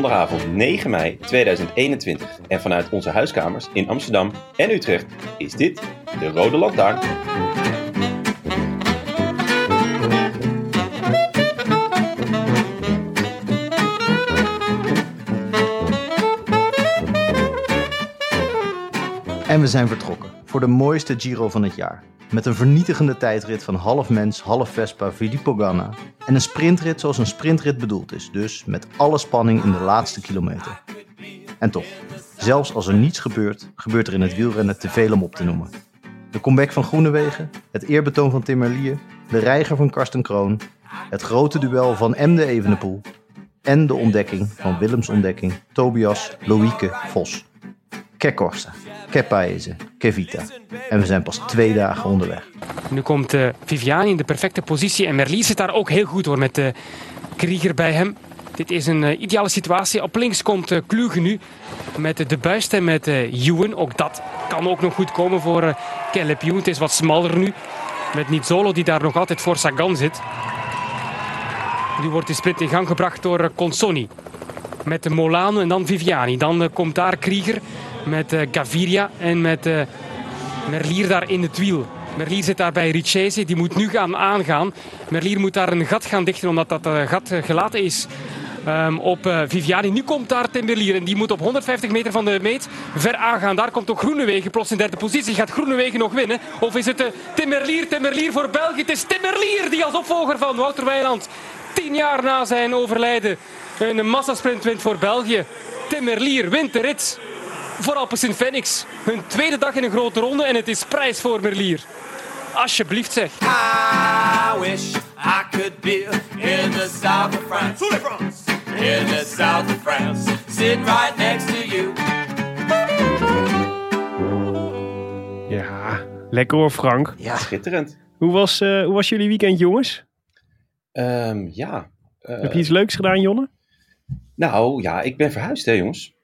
Zondagavond 9 mei 2021 en vanuit onze huiskamers in Amsterdam en Utrecht is dit de Rode Lantaarn. En we zijn vertrokken voor de mooiste Giro van het jaar. Met een vernietigende tijdrit van half mens, half Vespa Filippo Ganna. En een sprintrit zoals een sprintrit bedoeld is. Dus met alle spanning in de laatste kilometer. En toch, zelfs als er niets gebeurt, gebeurt er in het wielrennen te veel om op te noemen. De comeback van Groenewegen, het eerbetoon van Tim Merlier, de reiger van Karsten Kroon, het grote duel van Emde Evenepoel en de ontdekking van Willems ontdekking Tobias Loïke Vos. Kekorsta, Kepaese, Kevita. En we zijn pas twee dagen onderweg. Nu komt eh, Viviani in de perfecte positie en Merlier zit daar ook heel goed hoor met de Krieger bij hem. Dit is een eh, ideale situatie. Op links komt uh, Kluge nu met de buist en met uh. Ook dat kan ook nog goed komen voor uh. Het is wat smaller nu. Met Nizzolo die daar nog altijd voor Sagan zit. Nu wordt de sprint in gang gebracht door Consoni. Met de Molano en dan Viviani. Dan komt daar Krieger met Gaviria en met Merlier daar in het wiel. Merlier zit daar bij Richese, die moet nu gaan aangaan. Merlier moet daar een gat gaan dichten omdat dat uh, gat uh, gelaten is um, op uh, Viviani. Nu komt daar Tim Merlier en die moet op 150 meter van de meet ver aangaan. Daar komt ook Groenewegen plots in derde positie. Gaat Groenewegen nog winnen? Of is het Tim Merlier, Tim Merlier voor België? Het is Tim Merlier die als opvolger van Wouter Weiland tien jaar na zijn overlijden een massasprint wint voor België. Tim Merlier wint de rit voor Alpecin Phoenix. Hun tweede dag in een grote ronde en het is prijs voor Merlier. Alsjeblieft zeg. I wish I could be in the south of France. In the south of France. Sitting right next to you. Ja, lekker hoor Frank. Ja, schitterend. Hoe was, uh, hoe was jullie weekend jongens? Um, ja. Uh, Heb je iets leuks gedaan Jonne? Nou ja, ik ben verhuisd hè jongens.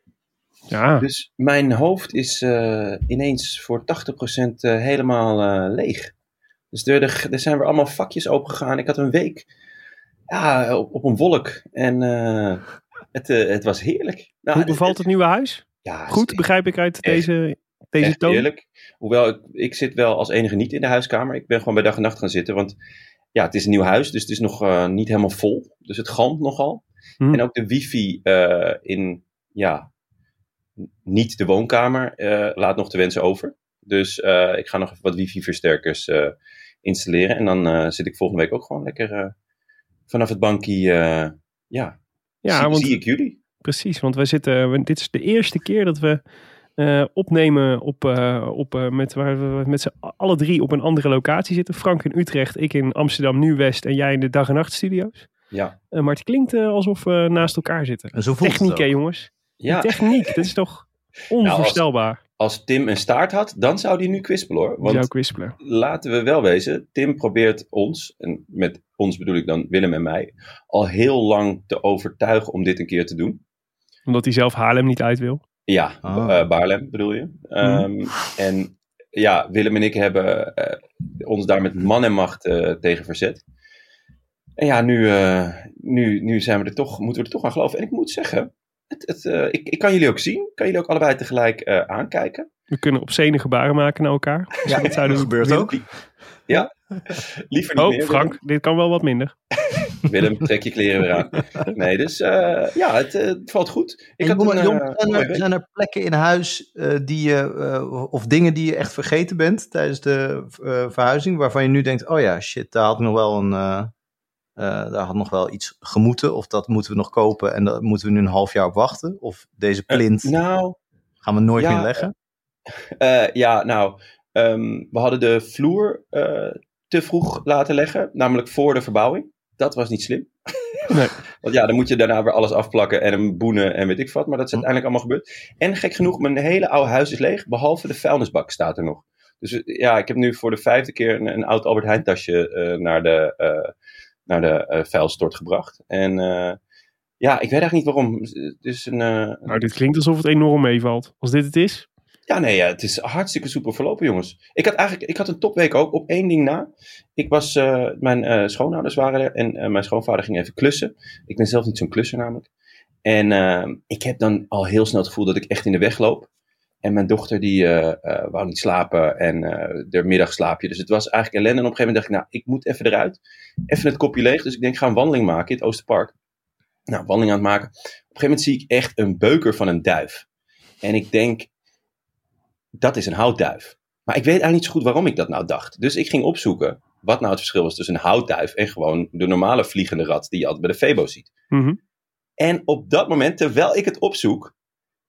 Ja. Dus mijn hoofd is uh, ineens voor 80% helemaal leeg. Dus er, er, er, zijn weer allemaal vakjes opengegaan. Ik had een week ja, op, op een wolk. En het, het was heerlijk. Nou, Hoe bevalt het, het nieuwe huis? Ja, Goed, begrijp ik uit echt, deze, deze echt toon? heerlijk. Hoewel, ik, ik zit wel als enige niet in de huiskamer. Ik ben gewoon bij dag en nacht gaan zitten. Want ja, het is een nieuw huis, dus het is nog niet helemaal vol. Dus het galmt nogal. Hm. En ook de wifi in, ja, niet de woonkamer laat nog te wensen over. Dus ik ga nog even wat wifi-versterkers installeren. En dan uh, zit ik volgende week ook gewoon lekker uh, vanaf het bankje. Uh, ja, ja zie, want, zie ik jullie. Precies, want wij zitten. We, dit is de eerste keer dat we opnemen op, op, met, waar we met z'n alle drie op een andere locatie zitten. Frank in Utrecht, ik in Amsterdam Nieuw-West en jij in de dag en nacht studio's. Ja. maar het klinkt alsof we naast elkaar zitten. En zo voelt Techniek, het hè ook. jongens? Ja. Die techniek, dit is toch onvoorstelbaar. Als Tim een staart had, dan zou hij nu kwispelen hoor. Want Jouw kwispelen. laten we wel wezen, Tim probeert ons, en met ons bedoel ik dan Willem en mij, al heel lang te overtuigen om dit een keer te doen. Omdat hij zelf Haarlem niet uit wil. Ja, Ah. uh, Baarlem bedoel je. Um, En ja, Willem en ik hebben uh, ons daar met man en macht uh, tegen verzet. En ja, nu, uh, nu, nu zijn we er toch, moeten we er toch aan geloven. En ik moet zeggen, het, het, uh, ik, ik kan jullie ook zien. Kan jullie ook allebei tegelijk uh, aankijken. We kunnen obscene gebaren maken naar elkaar. Ja, dat, dat gebeurt ook. Ja, liever niet oh, meer. Frank, dit kan wel wat minder. Willem, trek je kleren weer aan. Nee, dus eh, ja, het, eh, het valt goed. Ik had jongen, een, jongen, eh, zijn, er, zijn er plekken in huis eh, die je, eh, of dingen die je echt vergeten bent tijdens de eh, verhuizing, waarvan je nu denkt, oh ja, shit, daar had nog wel een, eh, eh, daar had nog wel iets gemoeten, of dat moeten we nog kopen en daar moeten we nu een half jaar op wachten, of deze plint Nou, gaan we nooit ja, meer leggen. Eh, ja, nou, ehm, we hadden de vloer eh, te vroeg laten leggen, namelijk voor de verbouwing. Dat was niet slim. Nee. Want ja, dan moet je daarna weer alles afplakken en hem boenen en weet ik wat. Maar dat is Hm. uiteindelijk allemaal gebeurd. En gek genoeg, mijn hele oude huis is leeg, behalve de vuilnisbak staat er nog. Dus eh, ja, ik heb nu voor de vijfde keer een, een oud Albert Heijn tasje eh, naar de, eh, naar de eh, vuilstort gebracht. En eh, ja, ik weet eigenlijk niet waarom. Het is een, Nou, dit klinkt alsof het enorm meevalt. Als dit het is. ja, nee, ja, het is hartstikke soepel verlopen, jongens. Ik had eigenlijk ik had een topweek ook, op één ding na. Ik was, mijn eh, schoonouders waren er en mijn schoonvader ging even klussen. Ik ben zelf niet zo'n klusser namelijk. En eh, ik heb dan al heel snel het gevoel dat ik echt in de weg loop. En mijn dochter die eh, eh, wou niet slapen en eh er middagslaapje. Dus het was eigenlijk ellende. En op een gegeven moment dacht ik, nou, ik moet even eruit. Even het kopje leeg. Dus ik denk, ik ga een wandeling maken in het Oosterpark. Nou, wandeling aan het maken. Op een gegeven moment zie ik echt een beuker van een duif. En ik denk, dat is een houtduif. Maar ik weet eigenlijk niet zo goed waarom ik dat nou dacht. Dus ik ging opzoeken wat nou het verschil was tussen een houtduif en gewoon de normale vliegende rat die je altijd bij de Febo ziet. Mhm. En op dat moment, terwijl ik het opzoek,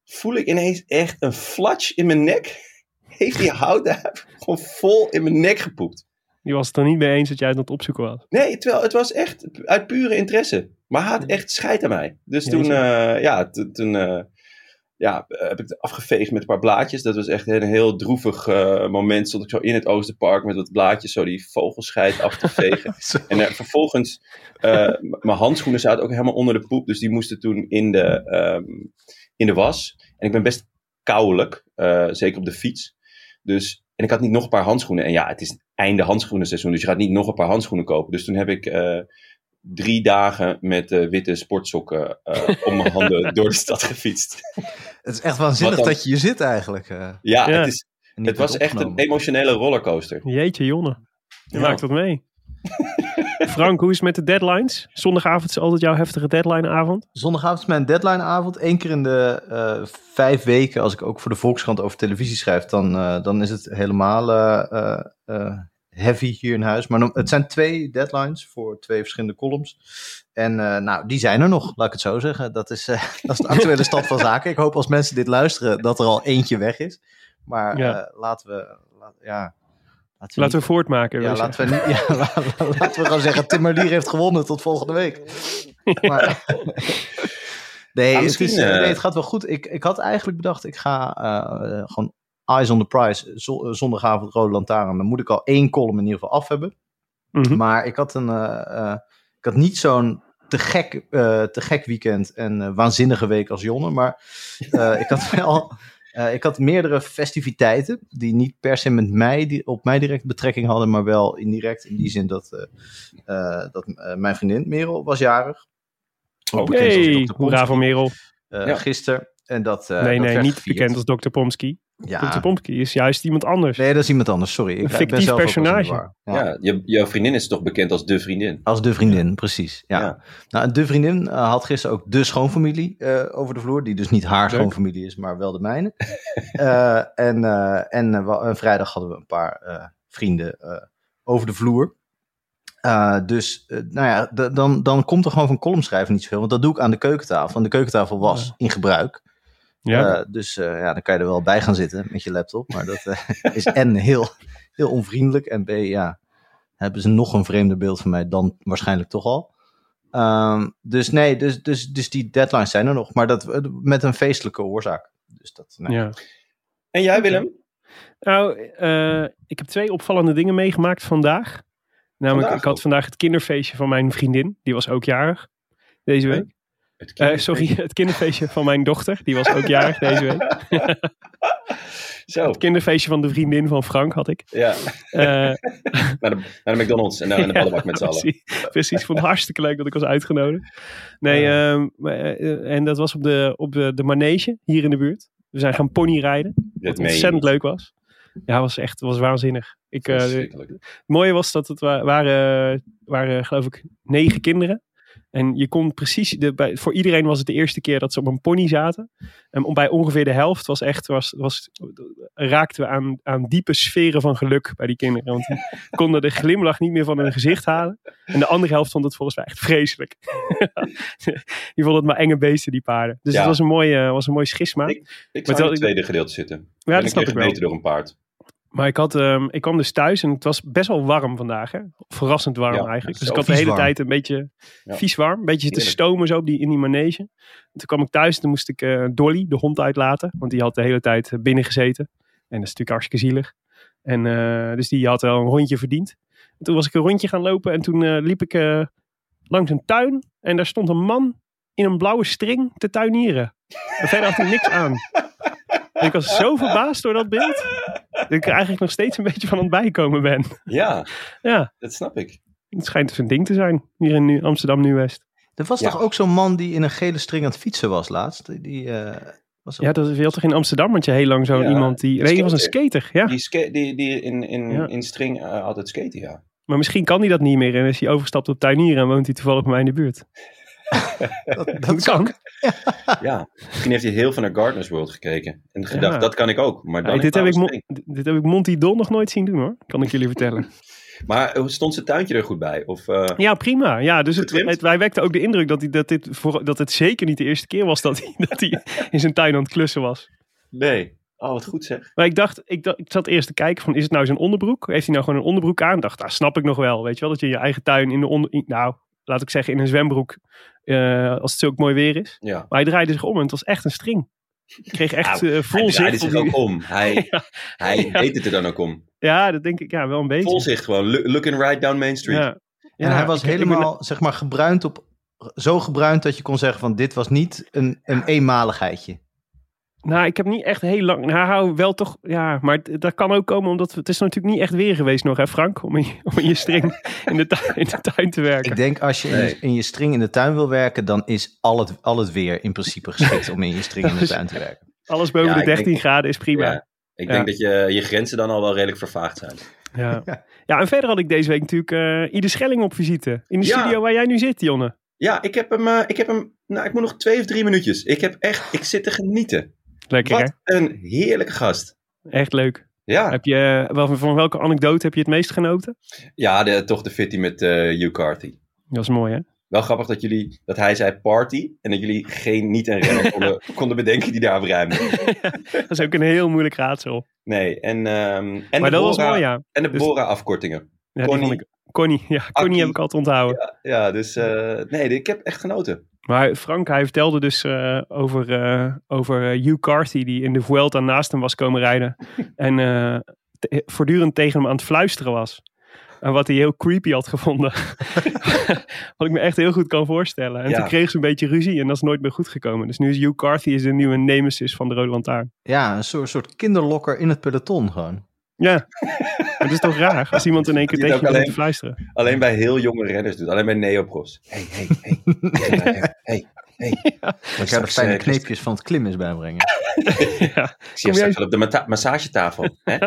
voel ik ineens echt een flatsch in mijn nek. Heeft die houtduif gewoon vol in mijn nek gepoept. Die was het er niet mee eens dat jij het aan het opzoeken was. Nee, terwijl het was echt uit pure interesse. Maar hij had echt scheid aan mij. Dus toen, ja, toen eh, ja, eh, heb ik het afgeveegd met een paar blaadjes. Dat was echt een heel droevig eh, moment. Stond ik zo in het Oosterpark met wat blaadjes, zo die vogelscheit af te vegen. En vervolgens, mijn handschoenen zaten ook helemaal onder de poep. Dus die moesten toen in de, ehm, in de was. En ik ben best kouwelijk, eh, zeker op de fiets. Dus, en ik had niet nog een paar handschoenen. En ja, het is einde handschoenenseizoen, dus je gaat niet nog een paar handschoenen kopen. Dus toen heb ik eh, drie dagen met eh, witte sportsokken eh, om mijn handen door de stad gefietst. Het is echt waanzinnig dan? dat je hier zit eigenlijk. eh, en Ja, Ja. Het, is, het was echt een emotionele rollercoaster. Jeetje, Jonne. Je Ja. maakt wat mee. Frank, hoe is het met de deadlines? Zondagavond is altijd jouw heftige deadlineavond. Zondagavond is mijn deadlineavond. Eén keer in de eh, vijf weken, als ik ook voor de Volkskrant over televisie schrijf, dan, eh, dan is het helemaal eh, heavy hier in huis. Maar het zijn twee deadlines voor twee verschillende columns. En nou, die zijn er nog, laat ik het zo zeggen. Dat is, dat is de actuele stand van zaken. Ik hoop als mensen dit luisteren dat er al eentje weg is. Maar Ja. laten we, laat- ja, laten we Laten we voortmaken. ja, laten we, niet, ja, la- la- laten we gewoon zeggen, Tim Merlier heeft gewonnen tot volgende week. Maar, nee, Ja, het misschien, is, eh, eh, nee, het gaat wel goed. Ik, ik had eigenlijk bedacht, ik ga eh, gewoon eyes on the prize, zo- zondagavond Rode Lantaarn. Dan moet ik al één column in ieder geval af hebben. Mhm. Maar ik had, een, ik had niet zo'n te gek, eh, te gek weekend en waanzinnige week als Jonne. Maar eh, ik had wel... eh, ik had meerdere festiviteiten die niet per se met mij, die op mij direct betrekking hadden, maar wel indirect in die zin dat, eh, eh, dat mijn vriendin Merel was jarig. Hey, Dr. hoera voor Merel. eh, Ja. Gisteren. En dat, eh, nee, dat nee, niet gevierd. bekend als Dr. Pomsky. Ja. Dr. Pomsky is juist iemand anders. Nee, dat is iemand anders, sorry. Ik, Een ben fictief zelf personage. Ja. Ja, je, jouw vriendin is toch bekend als de vriendin? Als de vriendin, precies. Ja. Ja. Nou, en de vriendin eh, had gisteren ook de schoonfamilie eh, over de vloer. Die dus niet haar Leuk. schoonfamilie is, maar wel de mijne. Eh, en eh, en, vrijdag hadden we een paar eh, vrienden eh, over de vloer. Eh, dus, nou ja, dan, dan komt er gewoon van column schrijven niet zoveel. Want dat doe ik aan de keukentafel. En de keukentafel was in gebruik. Ja. Eh, dus eh, ja, dan kan je er wel bij gaan zitten met je laptop. Maar dat eh, is en heel, heel onvriendelijk. En B, ja, hebben ze nog een vreemder beeld van mij dan waarschijnlijk toch al. Ehm, dus nee, dus, dus, dus die deadlines zijn er nog. Maar dat met een feestelijke oorzaak. Dus dat, nee. ja. En jij, Willem? Nou, eh, ik heb twee opvallende dingen meegemaakt vandaag. Namelijk, Vandaag ik had vandaag het kinderfeestje van mijn vriendin. Die was ook jarig deze week. Het Eh, sorry, het kinderfeestje van mijn dochter. Die was ook jarig deze week. Zo, Het kinderfeestje van de vriendin van Frank had ik. ja. Eh, Naar de, naar de McDonald's en naar de ballenbak met z'n allen. precies, precies, vond het hartstikke leuk dat ik was uitgenodigd. Nee, eh, en dat was op de, op de, de manege hier in de buurt. We zijn gaan ponyrijden. Wat ontzettend leuk was. Ja, was echt was waanzinnig. Ik. Het mooie was dat het wa- waren, waren geloof ik negen kinderen. En je kon precies, de, bij, voor iedereen was het de eerste keer dat ze op een pony zaten. En om- bij ongeveer de helft was echt, was, was, raakten we aan, aan diepe sferen van geluk bij die kinderen. Want die konden de glimlach niet meer van hun gezicht halen. En de andere helft vond het volgens mij echt vreselijk. die vonden het maar enge beesten, die paarden. Dus Ja. het was een mooi, was een mooi schisma. Ik zou in het ik- tweede gedeelte zitten. ja, ben dat een snap ik wel. door een paard. Maar ik, had, ehm, ik kwam dus thuis en het was best wel warm vandaag. Hè? Verrassend warm Ja, eigenlijk. Dus ik had de hele warm. tijd een beetje Ja. vies warm. Een beetje Heerlijk. stomen zo die, in die manege. En toen kwam ik thuis en toen moest ik eh, Dolly, de hond, uitlaten. Want die had de hele tijd binnen gezeten. En dat is natuurlijk hartstikke zielig. En eh, dus die had wel een rondje verdiend. En toen was ik een rondje gaan lopen en toen eh, liep ik langs een tuin. En daar stond een man in een blauwe string te tuinieren. En verder had hij niks aan. Ik was zo verbaasd door dat beeld. Dat ik er eigenlijk nog steeds een beetje van aan het bijkomen ben. Ja, Ja, dat snap ik. het schijnt dus een ding te zijn. Hier in Amsterdam Nieuw-West. Er was Ja. toch ook zo'n man die in een gele string aan het fietsen was laatst? Die, eh, was Ja, dat je had toch in Amsterdam, want je heel lang zo'n Ja, iemand die... Nee, die was een skater, ja. Die, ska- die, die in, in, Ja. in string eh, altijd skaten, ja. Maar misschien kan hij dat niet meer en is hij overgestapt op tuinieren en woont hij toevallig bij mij in de buurt. dat, Dat, dat kan. Ja, misschien heeft hij heel veel naar Gardeners World gekeken. En gedacht, Ja. dat kan ik ook. Maar, dan Hey, in dit, heb ik dit- heb ik Monty Don nog nooit zien doen hoor, kan ik jullie vertellen. maar eh, stond zijn tuintje er goed bij? Of, eh, Ja, prima. Ja, dus het, het- wij wekten ook de indruk dat, hij, dat, dit voor, dat het zeker niet de eerste keer was dat hij, dat hij in zijn tuin aan het klussen was. Nee. Oh, wat goed zeg. Maar ik dacht, ik, dacht, ik zat eerst te kijken van, is het nou zijn onderbroek? Heeft hij nou gewoon een onderbroek aan? Ik dacht, daar snap ik nog wel. Weet je wel, dat je in je eigen tuin in de onder... in- nou, laat ik zeggen in een zwembroek, eh, als het zo ook mooi weer is. Ja. Maar hij draaide zich om en het was echt een string. Ik kreeg echt Nou, eh, vol hij draaide zich die- ook om. Hij, hij Ja. deed het er dan ook om. Ja, dat denk ik, ja, wel een beetje. Vol zicht gewoon. Look- Looking right down Main Street. Ja. En Ja, hij was ik- ik ben- helemaal, zeg maar, gebruind op... Zo gebruind dat je kon zeggen van dit was niet een, een eenmaligheidje. Nou, ik heb niet echt heel lang. Nou, hou wel toch. Ja, maar het- dat kan ook komen omdat het is natuurlijk niet echt weer geweest nog, hè, Frank? Om in, je- om in je string in de, tuin, in de tuin te werken. Ik denk als je in, Nee. je in je string in de tuin wil werken, dan is al het, al het weer in principe geschikt om in je string in de tuin te werken. Alles boven Ja, de ik 13 denk- graden is prima. Ja. Ik Ja. denk dat je, je grenzen dan al wel redelijk vervaagd zijn. Ja. Ja. en verder had ik deze week natuurlijk eh Ide Schelling op visite. In de Ja. studio waar jij nu zit, Jonne. Ja, ik heb hem, eh, ik heb hem, nou ik moet nog twee of drie minuutjes. Ik heb echt, ik zit te genieten. Lekker, Wat een heerlijke gast. Echt leuk. Ja, Heb je, wel, van welke anekdote heb je het meest genoten? ja de, toch de fitty met eh Hugh Carthy. Dat is mooi, hè? Wel grappig dat jullie, dat hij zei party en dat jullie geen niet een renner konden, konden bedenken die daarop ruimde. Dat is ook een heel moeilijk raadsel. Nee, en, ehm en maar de dat was Bora, mooi, ja. En de Dus- Bora afkortingen. Ja die Connie. ik, Connie, ja, Connie heb ik altijd onthouden. Ja, ja dus eh, nee, ik heb echt genoten. Maar Frank, hij vertelde dus eh, over, eh, over Hugh Carthy, die in de Vuelta naast hem was komen rijden. en eh, te- voortdurend tegen hem aan het fluisteren was. En wat hij heel creepy had gevonden. wat ik me echt heel goed kan voorstellen. En Ja. toen kreeg ze een beetje ruzie en dat is nooit meer goed gekomen. Dus nu is Hugh Carthy is de nieuwe nemesis van de Rode Lantaarn. Ja, een soort, soort kinderlokker in het peloton gewoon. Ja, dat is toch raar als iemand in één keer tegen je alleen- te fluisteren. Alleen bij heel jonge renners doet. Alleen bij neopros. Hey, hey, hey. hey, hey, hey. Dan kan je de Straks, fijne kneepjes van het klimmen bijbrengen. ja. Ik zie jij- straks wel op de massagetafel. Hè?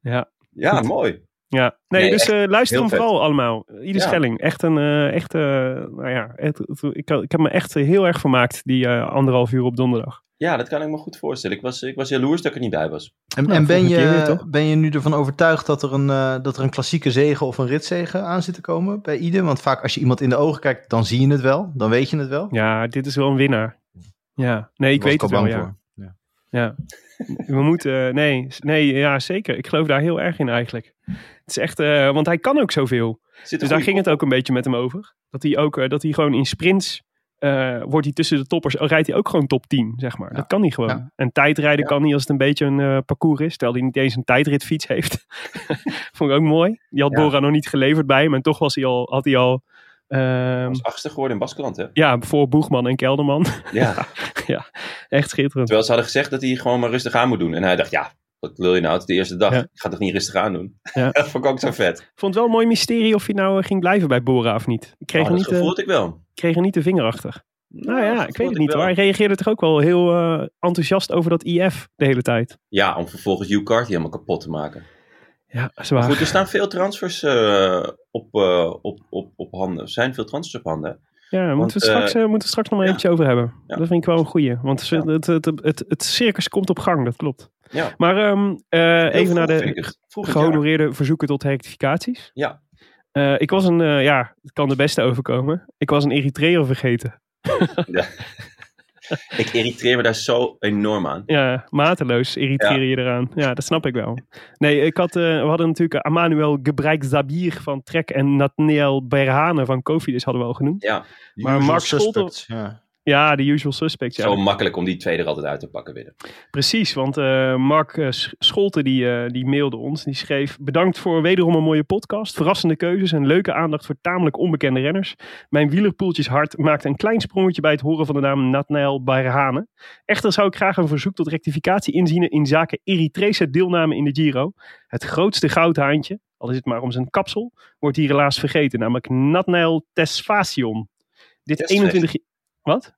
Ja. Ja, mooi. Ja, nee, Nee, dus eh, luister hem vet. vooral allemaal. Ieder Ja. Schelling. Echt een, eh, echt, eh, nou ja, echt, ik, ik heb me echt heel erg vermaakt die eh, anderhalf uur op donderdag. Ja, dat kan ik me goed voorstellen. Ik was, ik was jaloers dat ik er niet bij was. En, Nou, en ben, je, ben je nu ervan overtuigd dat er, een, eh, dat er een klassieke zegen of een ritzegen aan zit te komen bij Ide? Want vaak als je iemand in de ogen kijkt, dan zie je het wel. Dan weet je het wel. Ja, dit is wel een winnaar. Ja, nee, ik weet was het wel, bang ja. voor. Ja. ja. We moeten, nee, nee, ja, zeker. Ik geloof daar heel erg in eigenlijk. Het is echt, eh, want hij kan ook zoveel. Dus daar ging het ook een beetje met hem over. Dat hij ook, eh, dat hij gewoon in sprints, eh, wordt hij tussen de toppers, oh, rijdt hij ook gewoon top 10, zeg maar. Ja. Dat kan hij gewoon. Ja. En tijdrijden Ja. kan hij als het een beetje een eh, parcours is, terwijl hij niet eens een tijdritfiets heeft. Vond ik ook mooi. Die had. Bora nog niet geleverd bij hem en toch was hij al, had hij al, ehm, was achtste geworden in Baskeland, hè? ja, voor Boegman en Kelderman. Ja. ja, echt schitterend. Terwijl ze hadden gezegd dat hij gewoon maar rustig aan moet doen. En hij dacht, ja, wat wil je nou? De eerste dag. Ja. Ik ga toch niet rustig aan doen? Ja. dat vond ik ook zo vet. Ik vond het wel een mooi mysterie of hij nou eh, ging blijven bij Bora of niet. Ik kreeg, Oh, dat niet, eh, ik wel. kreeg er niet de vinger achter. Nou ja, dat ik weet het niet wel. hoor. Hij reageerde toch ook wel heel eh, enthousiast over dat IF de hele tijd. Ja, om vervolgens Hugh helemaal kapot te maken. Ja, zwaar. Goed, er staan veel transfers op, op, op, op handen. Er zijn veel transfers op handen. Ja, daar moeten we, straks, eh, moeten we straks nog maar ja. eventjes over hebben. Ja. Dat vind ik wel een goeie. Want Ja. het, het, het, het, circus komt op gang, dat klopt. Ja. Maar ehm, eh, even naar de gehonoreerde verzoeken tot rectificaties. Ja. Eh, ik was een, eh, ja, het kan de beste overkomen. Ik was een Eritreër vergeten. Ik irriteer me daar zo enorm aan. Ja, mateloos irriteer je eraan. Ja, dat snap ik wel. Nee, ik had, eh, we hadden natuurlijk Amanuel Gebreik Zabir van Trek en Nathaniel Berhane van Kofidis hadden we al genoeg. Ja, Maar Mark Scholten- Ja. Ja, de usual suspects. Ja, zo makkelijk om die twee er altijd uit te pakken willen. Precies, want eh, Mark eh, Sch- Scholten die, eh, die mailde ons. Die schreef, bedankt voor wederom een mooie podcast. Verrassende keuzes en leuke aandacht voor tamelijk onbekende renners. Mijn wielerpoeltjeshart maakte een klein sprongetje bij het horen van de naam Nathanael Bayrhane. Echter zou ik graag een verzoek tot rectificatie inzien in zaken Eritrese deelname in de Giro. Het grootste goudhaantje, al is het maar om zijn kapsel, wordt hier helaas vergeten. Namelijk Nathanael Tesfacion. Dit Tesfacion. 21... Wat?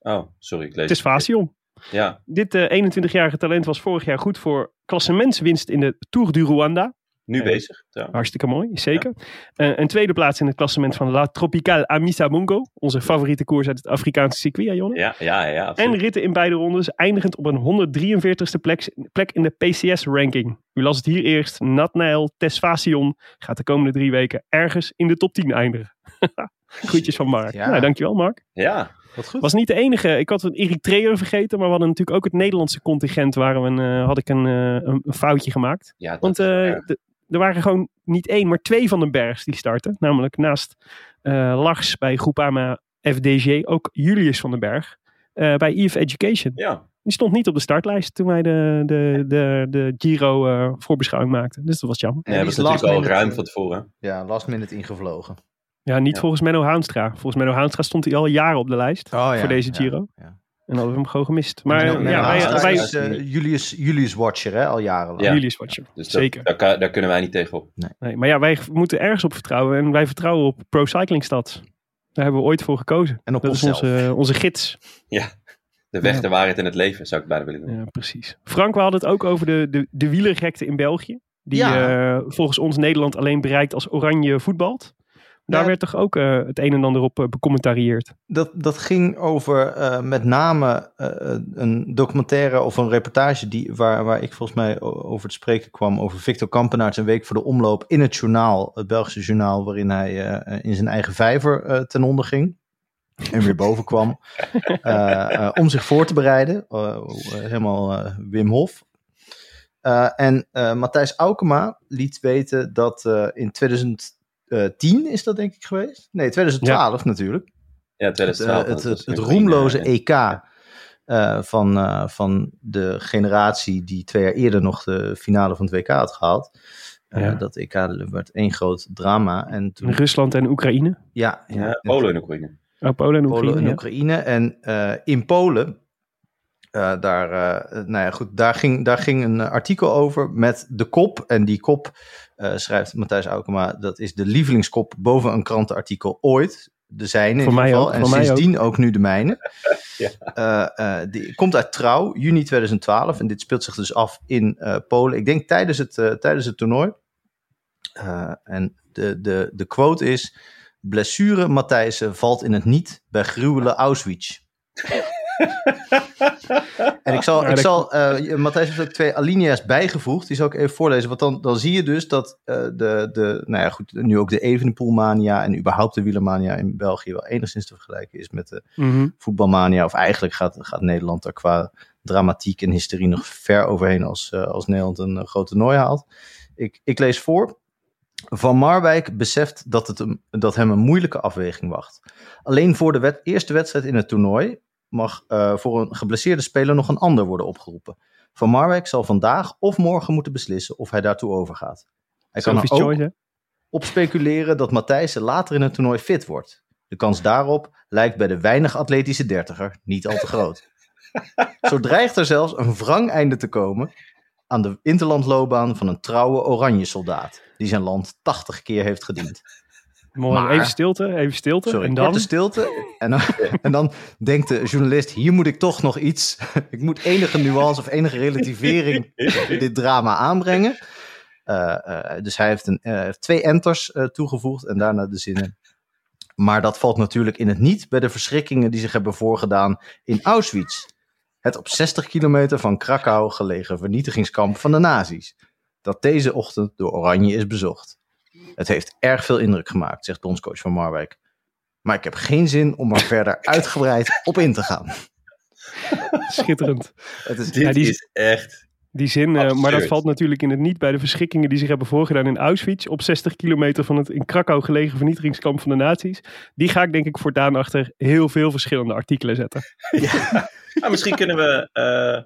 Oh, sorry, ik lees Tesfacion. Ja, Dit eh, 21-jarige talent was vorig jaar goed voor klassementswinst in de Tour du Rwanda. nu Eh, bezig. Ja. Hartstikke mooi, zeker. Eh, een tweede plaats in het klassement van La Tropicale Amisa Mungo. Onze favoriete koers uit het Afrikaanse circuit, hè, Jonne. Ja, ja, ja. En absoluut. ritten in beide rondes, eindigend op een 143ste plek, plek in de PCS-ranking. U las het hier eerst. Nathanael Tesfacion gaat de komende drie weken ergens in de top 10 eindigen. Groetjes van Mark. Ja. Nou, dankjewel Mark. Ja, Wat goed. Was niet de enige. Ik had een Eritreër vergeten, maar we hadden natuurlijk ook het Nederlandse contingent waar we een, eh, had ik een, eh, een, een foutje gemaakt. ja dat Want eh, de- er waren gewoon niet één, maar twee van de bergs die starten. Namelijk naast eh, Lars bij Groupama FDG ook Julius van den Berg eh, bij EF Education. ja. Die stond niet op de startlijst toen wij de, de, de, de Giro eh, voorbeschouwing maakten. Dus dat was jammer. Nee, die dat is was natuurlijk al ruim van tevoren. Ja, last minute ingevlogen. Ja, niet Ja. volgens Menno Haanstra. Volgens Menno Haanstra stond hij al jaren op de lijst Oh, ja, voor deze ja, Giro. ja. En hadden we hem gewoon gemist. Maar Menno- eh, Menno ja, wij, is eh, Julius, Julius Watcher, hè, al jarenlang. Ja. Julius Watcher. Dus dat- Zeker. Daar, daar kunnen wij niet tegenop. Nee, maar ja, wij moeten ergens op vertrouwen. En wij vertrouwen op Pro Cycling Stad. Daar hebben we ooit voor gekozen. En op Dat is onszelf. onze, onze gids. De weg, Ja. de waarheid en het leven, zou ik bijna willen doen. Ja, precies. Frank, we hadden het ook over de, de, de wielergekte in België. Die Ja. eh, volgens ons Nederland alleen bereikt als oranje voetbalt. Daar Ja. werd toch ook eh, het een en ander op eh, becommentarieerd. Dat, dat ging over eh, met name een documentaire of een reportage die, waar, waar ik volgens mij over te spreken kwam over Victor Kampenaerts een week voor de omloop in het journaal, het Belgische journaal, waarin hij in zijn eigen vijver ten onder ging. En weer boven kwam. om zich voor te bereiden. helemaal Wim Hof. En Matthijs Aukema liet weten dat in 2010 is dat denk ik geweest. Nee, 2012 natuurlijk. Ja, Het, 2012. eh, het, was het, roemloze EK eh, van, eh, van de generatie die twee jaar eerder nog de finale van het WK had gehaald. Eh, Ja. Dat EK werd één groot drama. En toen, Rusland en Oekraïne. ja, Ja, en Polen en Oekraïne. Oh, Polen en Polen Oekraïne. en ja. Oekraïne. En eh, in Polen, eh, daar, eh, nou ja, goed, daar, ging, daar ging een artikel over met de kop. En die kop, eh, schrijft Matthijs Aukema, dat is de lievelingskop boven een krantenartikel ooit. De zijne in Voor ieder mij geval. ook, en ook. sindsdien ook. nu de mijne. Ja. Eh, eh, die komt uit Trouw, juni 2012. En dit speelt zich dus af in eh, Polen. Ik denk tijdens het, eh, tijdens het toernooi. Eh, en de, de, de quote is... Blessure Matthijssen valt in het niet bij gruwelen Auschwitz. en ik zal, Ja, ik zal eh, Matthijs heeft ook twee alinea's bijgevoegd. Die zal ik even voorlezen. Want dan, dan zie je dus dat eh, de, de, nou ja, goed, nu ook de Evenepoelmania en überhaupt de wielermania in België wel enigszins te vergelijken is met de Mhm. voetbalmania. Of eigenlijk gaat, gaat Nederland daar qua dramatiek en hysterie nog ver overheen als, eh, als Nederland een groot toernooi haalt. Ik, ik lees voor. Van Marwijk beseft dat, het hem, dat hem een moeilijke afweging wacht. Alleen voor de wed- eerste wedstrijd in het toernooi mag eh, voor een geblesseerde speler nog een ander worden opgeroepen. Van Marwijk zal vandaag of morgen moeten beslissen of hij daartoe overgaat. Hij kan er ook op speculeren dat Matthijssen later in het toernooi fit wordt. De kans daarop lijkt bij de weinig atletische dertiger niet al te groot. Zo dreigt er zelfs een wrang einde te komen aan de interlandloopbaan van een trouwe oranje soldaat die zijn land 80 keer heeft gediend. Mooi. Maar- Even stilte, even stilte. Sorry, en dan? korte stilte. En dan, en dan denkt de journalist, hier moet ik toch nog iets. Ik moet enige nuance of enige relativering dit drama aanbrengen. Eh, eh, dus hij heeft, een, eh, heeft twee enters toegevoegd en daarna de zinnen. Maar dat valt natuurlijk in het niet bij de verschrikkingen die zich hebben voorgedaan in Auschwitz. Het op 60 kilometer van Krakau gelegen vernietigingskamp van de nazi's. Dat deze ochtend door Oranje is bezocht. Het heeft erg veel indruk gemaakt, zegt bondscoach van Marwijk. Maar ik heb geen zin om er verder uitgebreid op in te gaan. Schitterend. Het is, Dit Ja, die- is echt... Die zin, eh, maar dat valt natuurlijk in het niet bij de verschrikkingen die zich hebben voorgedaan in Auschwitz. Op 60 kilometer van het in Krakau gelegen vernietigingskamp van de nazi's. Die ga ik denk ik voortaan achter heel veel verschillende artikelen zetten. Maar misschien kunnen we, eh,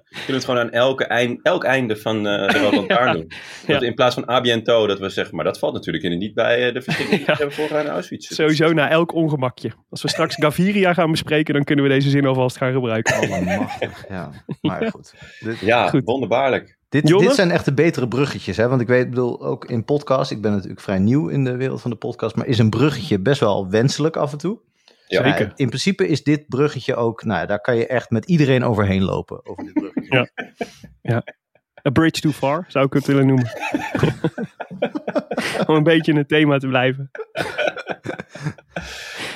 kunnen we het gewoon aan elke eind, elk einde van eh, de Rode Lantaarn doen. Dat Ja. In plaats van abiento, dat we zeggen, maar dat valt natuurlijk in niet bij eh, de verschrikkingen die we hebben voorgedaan in Auschwitz. Sowieso na elk ongemakje. Als we straks Gaviria gaan bespreken, dan kunnen we deze zin alvast gaan gebruiken. allemachtig, ja. Maar goed. Dit, Ja, Goed. wonderbaarlijk. dit, dit zijn echt de betere bruggetjes. Hè? Want ik weet, ik bedoel, ook in podcast, ik ben natuurlijk vrij nieuw in de wereld van de podcast, maar is een bruggetje best wel wenselijk af en toe. Ja. Ja, in principe is dit bruggetje ook, nou ja, daar kan je echt met iedereen overheen lopen. Over dit bruggetje. A bridge too far, zou ik het willen noemen. Om een beetje in het thema te blijven.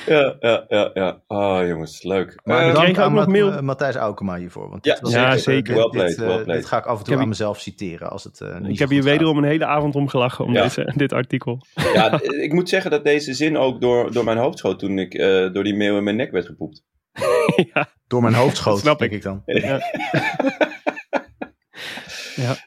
Ja, ja, ja, ja. Oh jongens, leuk. Maar Eh, ik bedankt kreeg ook nog mail. eh, Matthijs Aukema hiervoor. Want Ja, ja, echt, eh, zeker. Dit, Well played, dit, well played. dit ga ik af en toe heb aan mezelf citeren als het eh, niet Ik heb hier wederom een hele avond om gelachen om Ja. deze, dit artikel. ja, ik moet zeggen dat deze zin ook door, door mijn hoofd schoot toen ik eh, door die mail in mijn nek werd gepoept. ja, Door mijn hoofd schoot, snap denk ik. ik dan.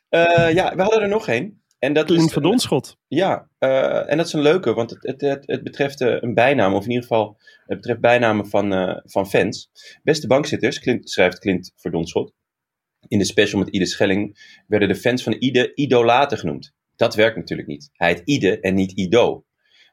Eh, ja, we hadden er nog één. En dat Clint is, van Donschot. Ja, eh, en dat is een leuke, want het, het, het, het betreft eh, een bijnaam, of in ieder geval het betreft bijnamen van, van fans. Beste bankzitters, Clint, schrijft Clint Verdonschot. In de special met Ide Schelling werden de fans van Ide idolaten genoemd. Dat werkt natuurlijk niet. Hij heet Ide en niet Ido.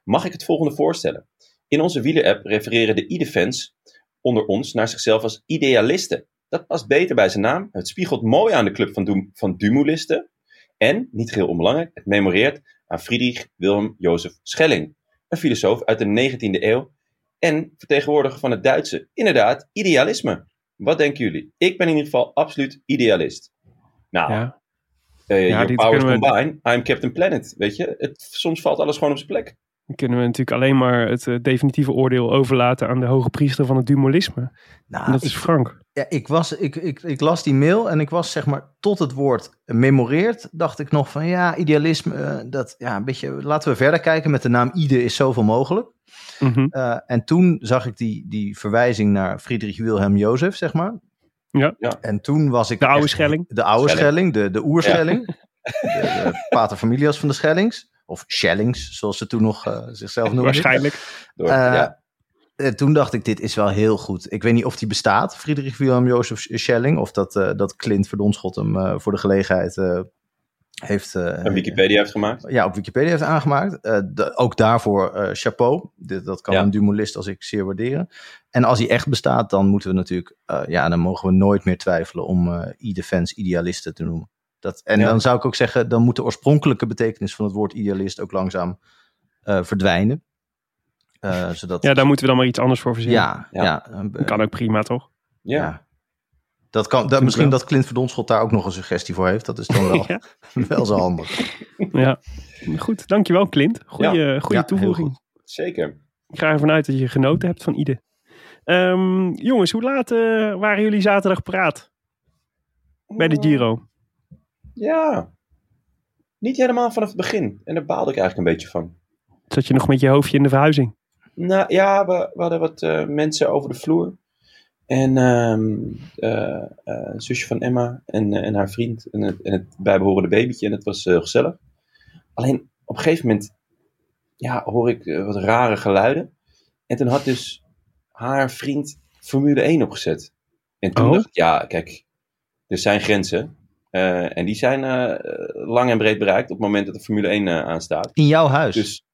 Mag ik het volgende voorstellen? In onze wielenapp refereren de Ide-fans onder ons naar zichzelf als idealisten. Dat past beter bij zijn naam. Het spiegelt mooi aan de club van, van Dumulisten. En, niet geheel onbelangrijk, het memoreert aan Friedrich Wilhelm Jozef Schelling, een filosoof uit de 19e eeuw en vertegenwoordiger van het Duitse, inderdaad, idealisme. Wat denken jullie? Ik ben in ieder geval absoluut idealist. Nou, Ja. eh, Ja, your powers we- combine, I'm Captain Planet, weet je? Het, soms valt alles gewoon op zijn plek. Dan kunnen we natuurlijk alleen maar het eh, definitieve oordeel overlaten aan de hoge priester van het dualisme. Nou, En dat is ik- Frank. Ja, ik, was, ik, ik, ik las die mail en ik was zeg maar tot het woord memoreert, dacht ik nog van ja, idealisme, eh, dat ja, een beetje, laten we verder kijken. Met de naam Ide is zoveel mogelijk. Eh, en toen zag ik die, die verwijzing naar Friedrich Wilhelm Jozef, zeg maar. Ja. Ja. En toen was ik. De oude echt- Schelling. De oude Schelling. Schelling, de, de oerschelling. De, de paterfamilias van de Schellings. Of Schellings, zoals ze toen nog eh, zichzelf noemden. Waarschijnlijk. Door, Eh, ja. Eh, toen dacht ik, dit is wel heel goed. Ik weet niet of die bestaat, Friedrich Wilhelm Jozef Schelling. Of dat, eh, dat Clint Verdonschot hem eh, voor de gelegenheid eh, heeft... eh, Een Wikipedia heeft gemaakt. ja, op Wikipedia heeft aangemaakt. Eh, de- ook daarvoor eh, chapeau. Dit, dat kan Ja. een dumolist als ik zeer waarderen. En als hij echt bestaat, dan moeten we natuurlijk... eh, ja, dan mogen we nooit meer twijfelen om eh e-defense idealisten te noemen. Dat, en Ja. dan zou ik ook zeggen, dan moet de oorspronkelijke betekenis van het woord idealist ook langzaam eh, verdwijnen. Eh, zodat, Ja, daar moeten we dan maar iets anders voor verzinnen. ja, Ja. Dat kan ook prima, toch? Ja. ja. Dat kan, dat, misschien wel. dat Clint Verdonschot daar ook nog een suggestie voor heeft. Dat is dan wel, Ja. wel zo handig. Ja. Goed, dankjewel Clint. Goeie, heel toevoeging. goed. Zeker. Ik ga ervan uit dat je genoten hebt van Ide. Ehm, jongens, hoe laat eh, waren jullie zaterdag paraat bij de Giro? Ja. Niet helemaal vanaf het begin. En daar baalde ik eigenlijk een beetje van. Zat je nog met je hoofdje in de verhuizing? Nou ja, we, we hadden wat eh, mensen over de vloer. En een zusje van Emma en, en haar vriend. En het, en het bijbehorende babytje. En het was gezellig. Alleen op een gegeven moment ja, hoor ik wat rare geluiden. En toen had dus haar vriend Formule 1 opgezet. En toen Oh. dacht ik, ja, kijk, er zijn grenzen. Eh, en die zijn eh, lang en breed bereikt op het moment dat de Formule 1 eh, aanstaat. In jouw huis. Dus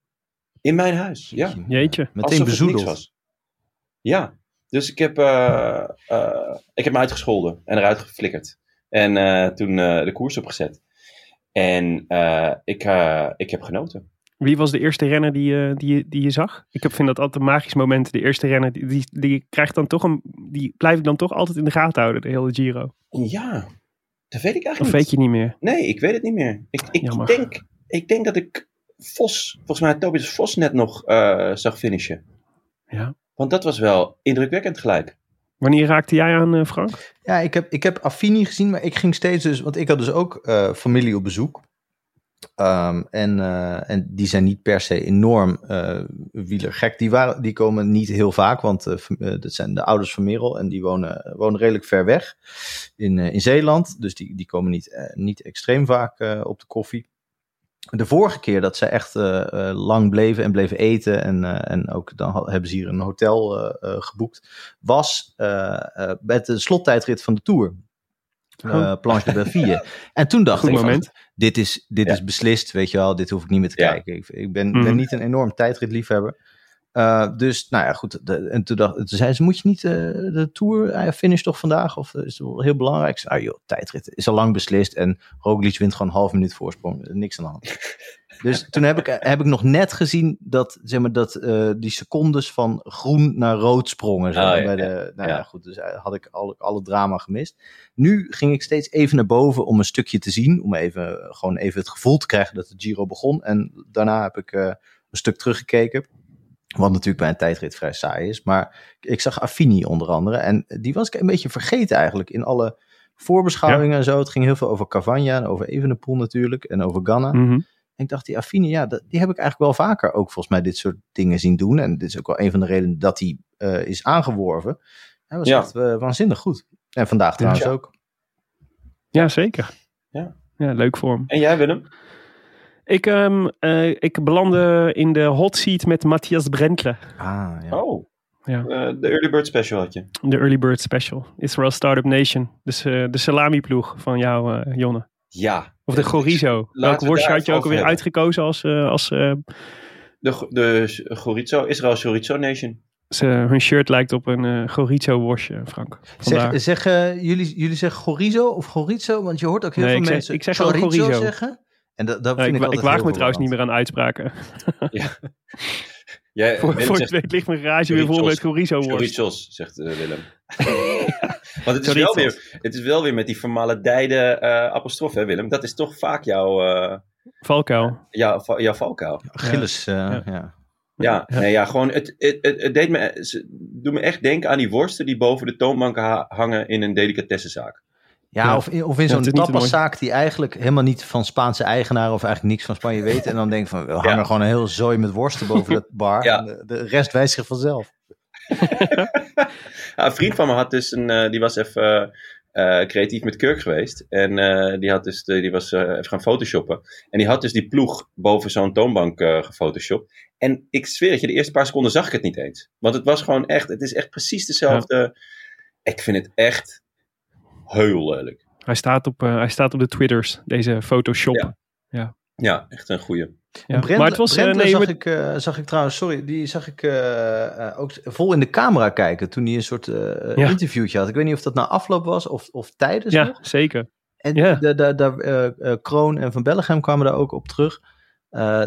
in mijn huis, ja. Jeetje. Meteen bezoedeld. was. Ja, dus ik heb, eh, eh, ik heb me uitgescholden en eruit geflikkerd. En eh, toen eh, de koers opgezet. En eh, ik, eh, ik heb genoten. Wie was de eerste renner die, je- die, je- die je zag? Ik heb, vind dat altijd een magisch moment. De eerste renner, die, die, die krijgt dan toch een, die blijf ik dan toch altijd in de gaten houden, de hele Giro. Ja, dat weet ik eigenlijk Of niet. weet je niet meer? Nee, ik weet het niet meer. Ik, ik denk ik denk dat ik Vos, volgens mij Tobias Vos net nog eh, zag finishen. Ja. Want dat was wel indrukwekkend gelijk. Wanneer raakte jij aan, eh, Frank? Ja, ik heb, ik heb Affini gezien, maar ik ging steeds dus, want ik had dus ook eh, familie op bezoek. Ehm, en, eh, en die zijn niet per se enorm eh wielergek. Die, waren, die komen niet heel vaak, want eh, dat zijn de ouders van Merel en die wonen, wonen redelijk ver weg in, in Zeeland. Dus die, die komen niet, niet extreem vaak op de koffie. De vorige keer dat ze echt lang bleven en bleven eten en, en ook dan hebben ze hier een hotel geboekt, was met de slottijdrit van de Tour. Eh, Oh. Planche de Belleville. En toen dacht Goed ik, van, dit is, dit Ja. is beslist, weet je wel, dit hoef ik niet meer te Ja. kijken. Ik, ik ben, Mhm. ben niet een enorm tijdritliefhebber. Eh, dus, nou ja, goed. De, en toen, dacht, toen zei ze, moet je niet eh, de Tour eh, finish toch vandaag? Of is het wel heel belangrijk? Zei, ah joh, tijdrit is al lang beslist. En Roglic wint gewoon een half minuut voorsprong. Niks aan de hand. Dus toen heb ik, heb ik nog net gezien dat, zeg maar, dat eh, die secondes van groen naar rood sprongen. zeg ja, bij de, nou ja. ja. goed, dus eh, had ik alle, alle drama gemist. Nu ging ik steeds even naar boven om een stukje te zien. Om even, gewoon even het gevoel te krijgen dat de Giro begon. En daarna heb ik eh, een stuk teruggekeken. Wat natuurlijk bij een tijdrit vrij saai is. Maar ik zag Affini onder andere. En die was ik een beetje vergeten eigenlijk in alle voorbeschouwingen en zo. Het ging heel veel over Cavagna en over Evenepoel natuurlijk. En over Ganna. Mhm. En ik dacht, die Affini, ja, dat, die heb ik eigenlijk wel vaker ook volgens mij dit soort dingen zien doen. En dit is ook wel een van de redenen dat hij eh, is aangeworven. Hij was Ja. echt eh, waanzinnig goed. En vandaag trouwens Ja. ook. Ja, zeker. Ja. ja, leuk voor hem. En jij Willem? Ik, ehm, eh, ik belandde in de hot seat met Matthias Brentle. Ah, ja. Oh, Ja. eh, de Early Bird Special had je. De Early Bird Special. Israel Startup Nation. Dus eh, de salami-ploeg van jou, eh, Jonne. Ja. Of de Chorizo. we Welk worstje had je ook alweer hebben. uitgekozen als, eh, als eh, De, de Chorizo, Israël Chorizo Nation. ze, hun shirt lijkt op een eh Chorizo worstje, Frank. Vandaar. Zeg, zeggen jullie, jullie zeggen Chorizo of Chorizo? Want je hoort ook heel Nee, veel ik zeg- mensen ik zeg gewoon Chorizo Chorizo. zeggen. En dat, dat vind ik, ik, ik waag me trouwens niet meer aan uitspraken. Jij, voor voor zegt het ligt mijn garage weer vol met Chorizo worst. Chorizos, zegt Willem. Want het is, wel weer, het is wel weer met die vermaledijde eh apostrof, hè Willem? Dat is toch vaak jouw, eh Valkuil. jouw, va- jouw valkuil. Achilles, eh, Ja. ja. Ja, Nee, ja gewoon, het, het, het, het deed me, doet me echt denken aan die worsten die boven de toonbanken ha- hangen in een delicatessenzaak. Ja, Ja. of in, of in Ja, zo'n tapaszaak die eigenlijk helemaal niet van Spaanse eigenaar of eigenlijk niks van Spanje weet. En dan denk van, we hangen gewoon een heel zooi met worsten boven dat bar. Ja. En de, de rest wijst zich vanzelf. Ja, een vriend van me had dus een, eh, die was even eh, creatief met Kirk geweest. En die, had dus de, die was even gaan photoshoppen. En die had dus die ploeg boven zo'n toonbank gefotoshopt. En ik zweer het je, de eerste paar seconden zag ik het niet eens. Want het was gewoon echt, het is echt precies dezelfde. Ik vind het echt heel lelijk. Hij staat op, hij staat op de Twitters, deze Photoshop. Ja. Ja, echt een goeie. Ja. Brentle, maar het was, eh, nee, zag, maar- ik, eh, zag ik trouwens, sorry, die zag ik eh, ook vol in de camera kijken toen hij een soort Ja. interviewtje had. Ik weet niet of dat na afloop was of, of tijdens ja, nog. zeker. En Ja. Kroon en Van Bellegem kwamen daar ook op terug.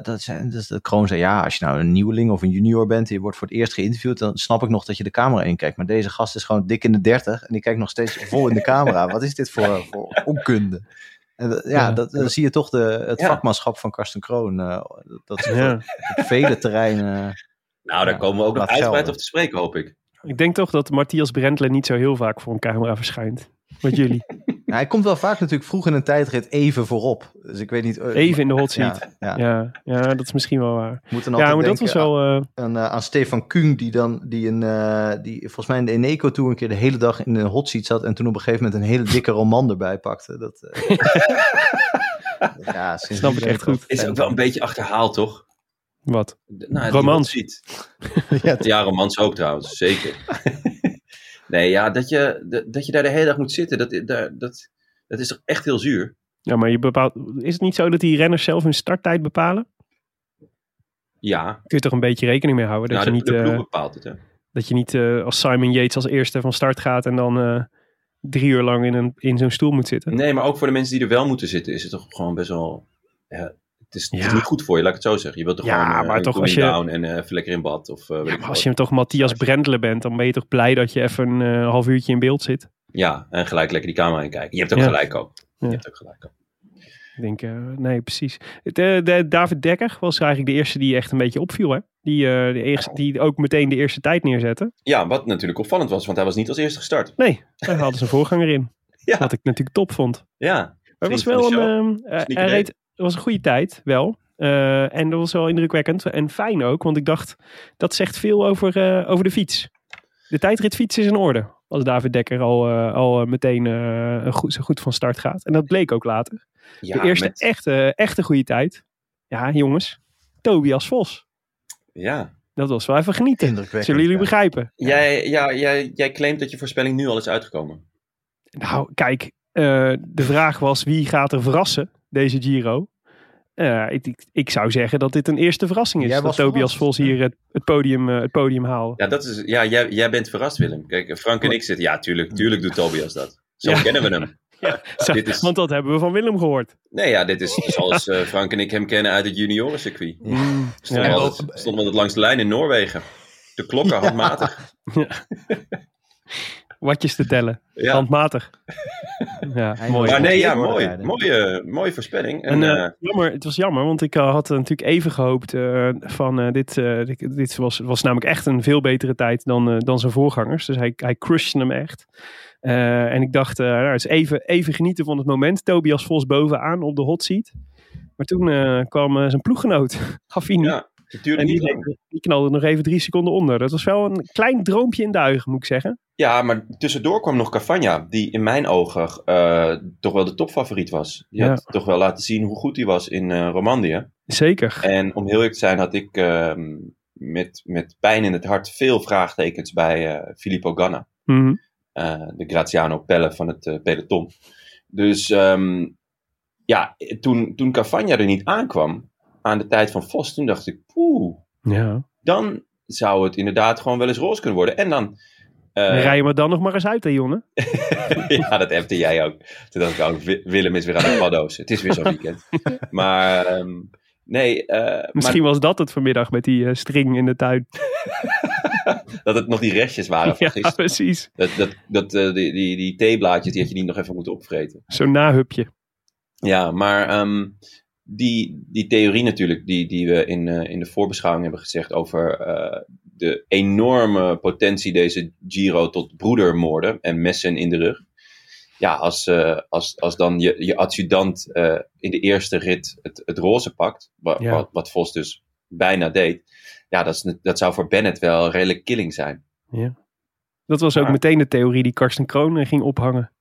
Dat zijn, dus de Kroon zei, ja, als je nou een nieuweling of een junior bent en je wordt voor het eerst geïnterviewd, dan snap ik nog dat je de camera inkijkt. Maar deze gast is gewoon dik in de dertig en die kijkt nog steeds vol in de camera. Wat is dit voor, voor onkunde? En ja, Ja. dat, dan zie je toch de, het Ja. vakmanschap van Karsten Kroon. eh, dat ze Ja. op vele terreinen... Nou, daar Ja, komen we ook nog uitgebreid over te spreken, hoop ik. Ik denk toch dat Matthias Brentle niet zo heel vaak voor een camera verschijnt. Met jullie. Ja, hij komt wel vaak natuurlijk vroeg in een tijdrit even voorop. Dus ik weet niet... eh, Even in de hot seat. Ja, ja. Ja, ja, dat is misschien wel waar. Moet dan Ja, maar dat was wel... eh, aan, eh, aan Stefan Kuhn, die dan die een, eh, die volgens mij in de Eneco Tour een keer de hele dag in een hot seat zat en toen op een gegeven moment een hele dikke roman erbij pakte. Dat, ja, Snap ik echt goed. Is ook wel een beetje achterhaald, toch? wat? De- Nou, Romans. hot seat. Ja, Ja, romans ook trouwens, zeker. Nee, ja, dat je, dat, dat je daar de hele dag moet zitten, dat, dat, dat, dat is toch echt heel zuur? Ja, maar je bepaalt... Is het niet zo dat die renners zelf hun starttijd bepalen? Ja, Kun je toch een beetje rekening mee houden? Dat nou, je de, niet, de eh, bepaalt het, hè. dat je niet eh, als Simon Yates als eerste van start gaat en dan eh, drie uur lang in, een, in zo'n stoel moet zitten. Nee, maar ook voor de mensen die er wel moeten zitten, is het toch gewoon best wel... Ja, het, is, het is niet goed voor je, laat ik het zo zeggen. Je wilt toch Ja, gewoon eh, maar toch als cooling je- down en eh, even lekker in bad. Of, eh, Ja, maar als je toch Matthias Brentle bent, dan ben je toch blij dat je even een half uurtje in beeld zit. Ja, en gelijk lekker die camera in kijken. Je hebt ook gelijk ook. Je hebt ook gelijk ook. Ik denk, nee, precies. De, de, David Dekker was eigenlijk de eerste die echt een beetje opviel. Hè? Die, de eerste, die ook meteen de eerste tijd neerzette. Ja, wat natuurlijk opvallend was, want hij was niet als eerste gestart. Nee, daar hadden ze een voorganger in. Ja. Wat ik natuurlijk top vond. Ja, Maar het was wel een, ehm, eh, hij reed, was een goede tijd, wel. Eh, en dat was wel indrukwekkend en fijn ook. Want ik dacht, dat zegt veel over, eh, over de fiets. De tijdritfiets is in orde. Als David Dekker al, eh, al meteen eh, een goed, zo goed van start gaat. En dat bleek ook later. ja de eerste met- echte, echte goede tijd. Ja, jongens. Tobias Vos. ja. Dat was wel even genieten. Indrukwekkend. Zullen jullie ja. begrijpen? Jij, ja, jij, jij claimt dat je voorspelling nu al is uitgekomen. Nou, kijk. eh, de vraag was wie gaat er verrassen deze Giro? Eh, ik, ik, ik zou zeggen dat dit een eerste verrassing is. Jij dat Tobias Vos hier het, het, podium, eh, het podium haalde. Ja, dat is, ja jij, jij bent verrast, Willem. Kijk, Frank en ik zitten. Ja, tuurlijk, tuurlijk doet Tobias dat. Zo Ja. kennen we hem. Zo, dit is- Want dat hebben we van Willem gehoord. Nee, ja, dit is zoals eh, Frank en ik hem kennen uit het juniorencircuit. Stonden Ja. we altijd, stonden we altijd langs de lijn in Noorwegen. De klokken handmatig. Watjes te tellen. Ja. Handmatig. Ja, mooi. Maar nee, ja, mooi. Mooie, mooie voorspelling. En En, eh, eh, jammer, het was jammer, want ik eh, had natuurlijk even gehoopt eh, van eh, dit, eh, dit, dit was, was namelijk echt een veel betere tijd dan, eh, dan zijn voorgangers. Dus hij, hij crushte hem echt. Eh, en ik dacht, eh, nou, het is even, even genieten van het moment. Tobias Vos bovenaan op de hot seat. Maar toen eh, kwam zijn ploeggenoot, Gafini. ja, het duurde en die, knalde nog even drie seconden onder. Dat was wel een klein droompje in duigen, moet ik zeggen. Ja, maar tussendoor kwam nog Cavagna, die in mijn ogen eh, toch wel de topfavoriet was. Die Ja. had toch wel laten zien hoe goed hij was in eh Romandie. Zeker. En om heel eerlijk te zijn had ik ehm, met, met pijn in het hart veel vraagtekens bij eh, Filippo Ganna. Mhm. de Graziano Pelle van het peloton. Dus ehm, ja, toen, toen Cavagna er niet aankwam aan de tijd van Vos, toen dacht ik, poeh, Ja. dan zou het inderdaad gewoon wel eens roze kunnen worden. En dan... eh, Rij je maar dan nog maar eens uit, hè, jongen. ja, dat appte jij ook. Toen dacht ik ook, Wi- Willem is weer aan de paddo's. Het is weer zo'n weekend. Maar ehm, nee, eh, Misschien was dat het vanmiddag met die eh, string in de tuin. dat het nog die restjes waren van Ja, gisteren. precies. Dat, dat, dat, eh, die, die, die theeblaadjes, die had je niet nog even moeten opvreten. Zo'n nahupje. Ja, maar ehm, die, die theorie natuurlijk, die, die we in, eh, in de voorbeschouwing hebben gezegd over eh, de enorme potentie deze Giro tot broedermoorden en messen in de rug. Ja, als, eh, als, als dan je, je adjudant in de eerste rit het, het roze pakt, wa- Ja. wat, wat Vos dus bijna deed, ja, dat, is, dat zou voor Bennett wel redelijk killing zijn. Dat was ook Maar- meteen de theorie die Karsten Kroon ging ophangen.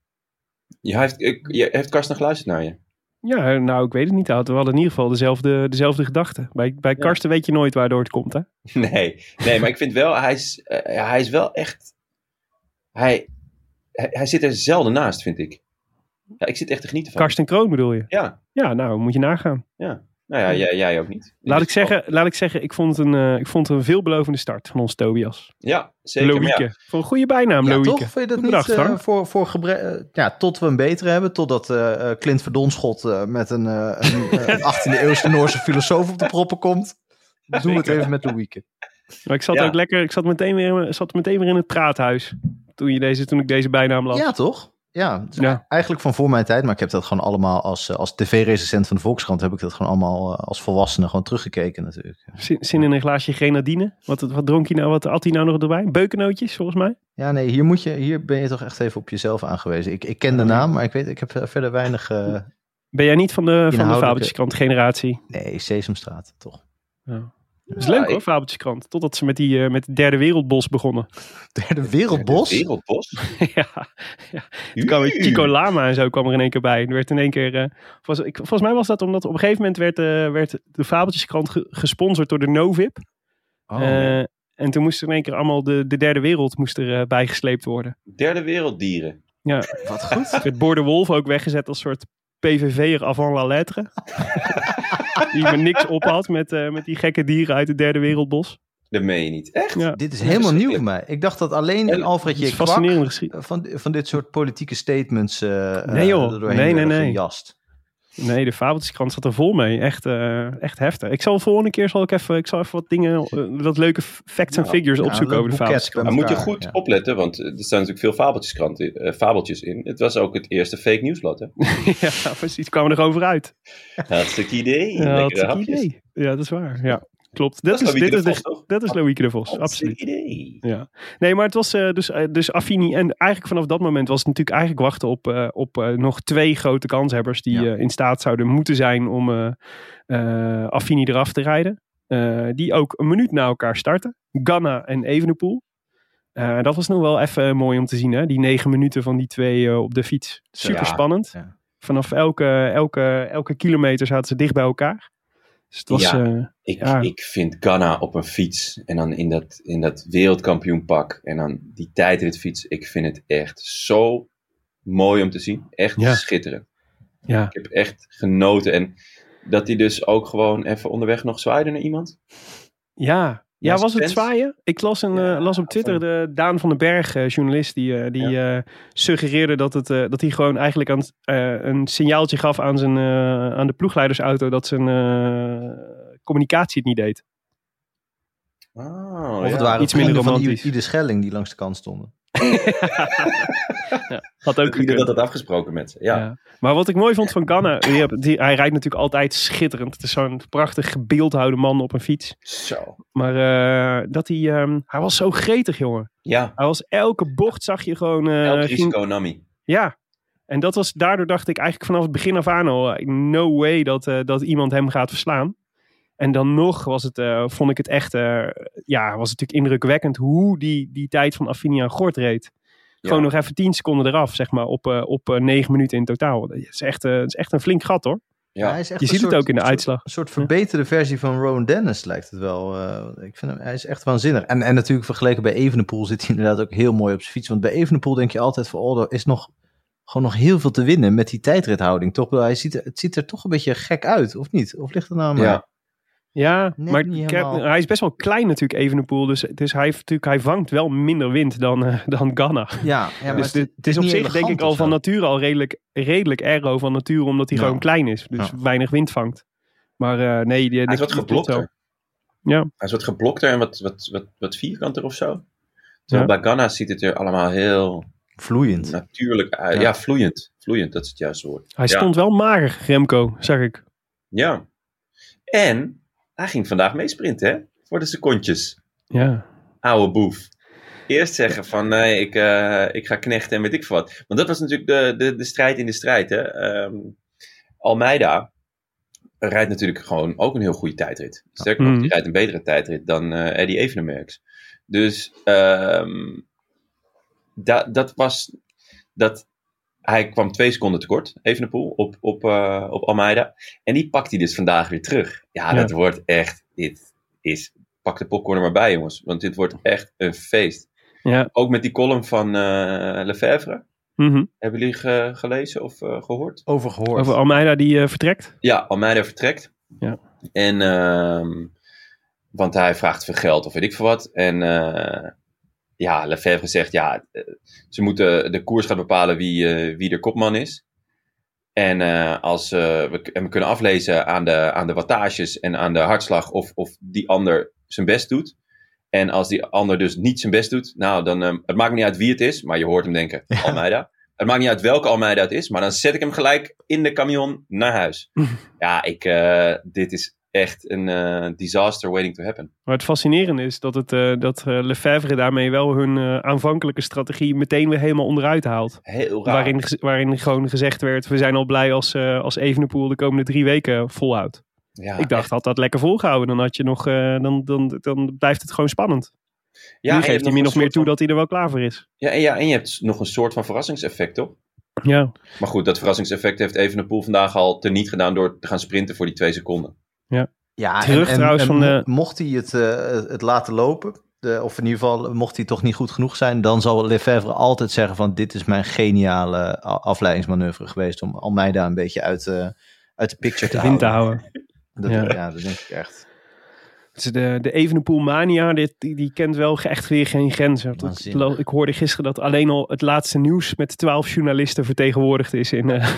Je heeft, je, heeft Karsten geluisterd naar je? Ja, nou, ik weet het niet. We hadden in ieder geval dezelfde, dezelfde gedachte. Bij, bij Karsten weet je nooit waardoor het komt, hè? Nee, nee, maar ik vind wel, hij is, eh, hij is wel echt. Hij, hij, hij zit er zelden naast, vind ik. Ja, ik zit echt te genieten van. Karsten Kroon bedoel je? Ja, Ja, nou, moet je nagaan. ja. Nou ja, jij, jij ook niet. Laat ik zeggen, laat ik, zeggen ik, vond het een, eh, ik vond het een veelbelovende start van ons Tobias. Ja, zeker. Loïke. ja, Voor een goede bijnaam, Ja, Loïke. toch? Vind je dat niet eh, voor, voor gebre- eh, ja, tot we een betere hebben, totdat eh, eh, Clint Verdonschot eh, met een, eh, een eh, 18e eeuwse Noorse filosoof op de proppen komt? Doen we het even met Louieke. Maar ik zat Ja. ook lekker, ik zat meteen, weer, zat meteen weer in het praathuis. Toen, je deze, toen ik deze bijnaam las. Ja, toch? Ja, Ja. eigenlijk van voor mijn tijd, maar ik heb dat gewoon allemaal als, eh, als tv-recensent van de Volkskrant, heb ik dat gewoon allemaal eh, als volwassene gewoon teruggekeken natuurlijk. Zin, zin in een glaasje grenadine. Wat, wat dronk hij nou? Wat had hij nou nog erbij? Beukennootjes, volgens mij. Ja, nee, hier, moet je, hier ben je toch echt even op jezelf aangewezen. Ik, ik ken de naam, maar ik weet, ik heb eh, verder weinig... Ben jij niet van de, van de Fabeltjeskrant generatie? nee, Sesamstraat, toch? Dat is leuk hoor, ik- Fabeltjeskrant. Totdat ze met, die, eh, met het derde wereldbos begonnen. Derde Wereldbos? Wereldbos. ja, ja. Toen kwam weer Chico Lama en zo kwam er in één keer bij. Er werd in één keer... eh, was, ik, volgens mij was dat omdat op een gegeven moment werd, eh, werd de Fabeltjeskrant ge- gesponsord door de Novip. Oh. Eh, en toen moest er in één keer allemaal de, de derde wereld moest er, bijgesleept worden. Derde werelddieren. Ja, Wat goed. werd Boer de Wolf ook weggezet als soort PVV'er avant la lettre. die me niks op had met, eh, met die gekke dieren uit het derde wereldbos. Dat meen je niet. Echt? Ja, Dit is helemaal nieuw voor mij. Ik dacht dat alleen En- Alfred het is J. fascinerende Kwak geschiedenis. van, van dit soort politieke statements eh Nee, joh. er doorheen Nee, nee, nee. gejast. Nee, de Fabeltjeskrant zat er vol mee. Echt, eh, echt heftig. Ik zal de volgende keer zal ik even, ik zal even wat dingen, eh, wat leuke facts en figures Ja, opzoeken over de Fabeltjeskrant. Dan moet je goed ja. opletten, want er staan natuurlijk veel fabeltjeskranten, eh, fabeltjes in. Het was ook het eerste fake nieuwsblad, hè? ja, precies. Kwamen er over uit. Hartstikke idee. Ja, Lekkere hapjes. idee. Ja, dat is waar. Ja, klopt. Dat, Dat is dit is de, Vos, dat is absoluut. Idee. Ja. Nee, maar het was eh, dus, eh, dus Affini. En eigenlijk vanaf dat moment was het natuurlijk eigenlijk wachten op, eh, op nog twee grote kanshebbers. die Ja. in staat zouden moeten zijn om Affini eraf te rijden. Die ook een minuut na elkaar starten. Ganna en Evenepoel. Dat was nog wel even mooi om te zien. Hè? Die negen minuten van die twee op de fiets. Super Ja. spannend. Ja. Vanaf elke, elke, elke kilometer zaten ze dicht bij elkaar. Dus het was... Ja. eh, Ik, Ja. ik vind Ghana op een fiets en dan in dat, in dat wereldkampioenpak en dan die tijdritfiets. Ik vind het echt zo mooi om te zien. Echt Ja. schitterend. ja. Ik heb echt genoten. En dat hij dus ook gewoon even onderweg nog zwaaide naar iemand. Ja, ja was het zwaaien? Ik las, een, Ja, eh, las op Twitter de Daan van den Berg, eh, journalist, die, eh, die eh, suggereerde dat, het, eh, dat hij gewoon eigenlijk aan, eh, een signaaltje gaf aan, zijn, eh, aan de ploegleidersauto dat zijn eh, communicatie het niet deed. Oh, Of het ja. waren Iets minder vrienden van romantisch. Ieder Schelling die langs de kant stonden. Had ook Dat dat had afgesproken met ze. Ja. Ja. Maar wat ik mooi vond van Ganna, die, hij rijdt natuurlijk altijd schitterend. Het is zo'n prachtig gebeeldhoude man op een fiets. Zo. Maar eh, dat hij, ehm, hij was zo gretig, jongen. Ja. Hij was elke bocht zag je gewoon... eh, Elk ging- risico Nami. Ja, en dat was, daardoor dacht ik eigenlijk vanaf het begin af aan al, eh, no way dat, dat iemand hem gaat verslaan. En dan nog was het, eh, vond ik het echt, eh, ja, was het natuurlijk indrukwekkend hoe die, die tijd van Affinia Gort reed. Gewoon nog even 10 seconden eraf, zeg maar, op, eh, op eh, 9 minuten in totaal. Dat is echt, eh, dat is echt een flink gat hoor. Ja. hij is echt Je een ziet het soort- ook in de uitslag. Een soort verbeterde versie van Rowan Dennis lijkt het wel. Eh, ik vind hem, hij is echt waanzinnig. En, en natuurlijk vergeleken bij Evenepoel zit hij inderdaad ook heel mooi op zijn fiets. Want bij Evenepoel denk je altijd van, oh, er is nog gewoon nog heel veel te winnen met die tijdrithouding. Toch, hij ziet, er- het ziet er toch een beetje gek uit, of niet? Of ligt er nou aan mij? Ja. Ja, Net maar hij is best wel klein natuurlijk, Evenepoel. Dus, dus hij, heeft natuurlijk, hij vangt wel minder wind dan, eh, dan Ganna. Ja, ja, maar dus dit, het is op zich denk ik al van nature al redelijk, redelijk aero van nature, omdat hij Ja. gewoon klein is. Dus Ja. weinig wind vangt. Maar eh, nee, die, Hij is wat geblokter. Ja. Hij is wat geblokter en wat, wat, wat, wat vierkanter of zo. Terwijl bij Ghana ziet het er allemaal heel Vloeiend. natuurlijk uit. Ja. Ja, vloeiend. Vloeiend, dat is het juiste woord. Hij Ja. stond wel mager, Remco, zag ik. Ja. En hij ging vandaag meesprinten, hè? Voor de secondjes. Ja. Oude boef. Eerst zeggen van, nee, ik, eh, ik ga knechten en weet ik veel wat. Want dat was natuurlijk de, de, de strijd in de strijd, hè. Ehm, Almeida rijdt natuurlijk gewoon ook een heel goede tijdrit. Sterker nog, Mhm. die rijdt een betere tijdrit dan eh Eddie Evenemerks. Dus da, dat was... Dat, hij kwam twee seconden tekort, Evenepoel, op, op, eh, op Almeida. En die pakt hij dus vandaag weer terug. Ja, Ja. dat wordt echt... Dit is... Pak de popcorn er maar bij, jongens. Want dit wordt echt een feest. Ja. Ook met die column van eh Lefebvre. Mhm. Hebben jullie ge- gelezen of eh, gehoord? Overgehoord. Over Almeida die vertrekt. Ja, Almeida vertrekt. Ja. En, ehm, want hij vraagt veel geld of weet ik veel wat. En eh, ja, Lefebvre zegt, ja, eh, ze moeten, de koers gaat bepalen wie, eh, wie de kopman is. En, eh, als, we, en we kunnen aflezen aan de, aan de wattages en aan de hartslag of, of die ander zijn best doet. En als die ander dus niet zijn best doet, nou dan, ehm, het maakt niet uit wie het is, maar je hoort hem denken, Almeida. Het maakt niet uit welke Almeida het is, maar dan zet ik hem gelijk in de camion naar huis. ja, ik, dit is echt een eh, disaster waiting to happen. Maar het fascinerende is dat, het, eh, dat eh, Lefebvre daarmee wel hun aanvankelijke strategie meteen weer helemaal onderuit haalt. Heel raar. Waarin, waarin gewoon gezegd werd, we zijn al blij als, als Evenepoel de komende drie weken volhoudt. ja, ik dacht, had dat lekker volgehouden, dan, had je nog, dan, dan, dan blijft het gewoon spannend. ja, nu geeft hij min of meer toe van- dat hij er wel klaar voor is. Ja, en, ja, en je hebt nog een soort van verrassingseffect, toch? Ja, Maar goed, dat verrassingseffect heeft Evenepoel vandaag al teniet gedaan door te gaan sprinten voor die twee seconden. Ja, Terug trouwens van de- Mocht hij het, eh, het laten lopen, de, of in ieder geval mocht hij toch niet goed genoeg zijn, dan zal Lefebvre altijd zeggen van dit is mijn geniale a- afleidingsmanoeuvre geweest om Almeida een beetje uit, eh, uit de picture te de wind te houden. houden. Dat, Ja. ja. dat denk ik echt. Het is de, de Evenepoel mania, dit, die, die kent wel echt weer geen grenzen. Ik, hoorde gisteren dat alleen al het laatste nieuws met twaalf journalisten vertegenwoordigd is in, eh,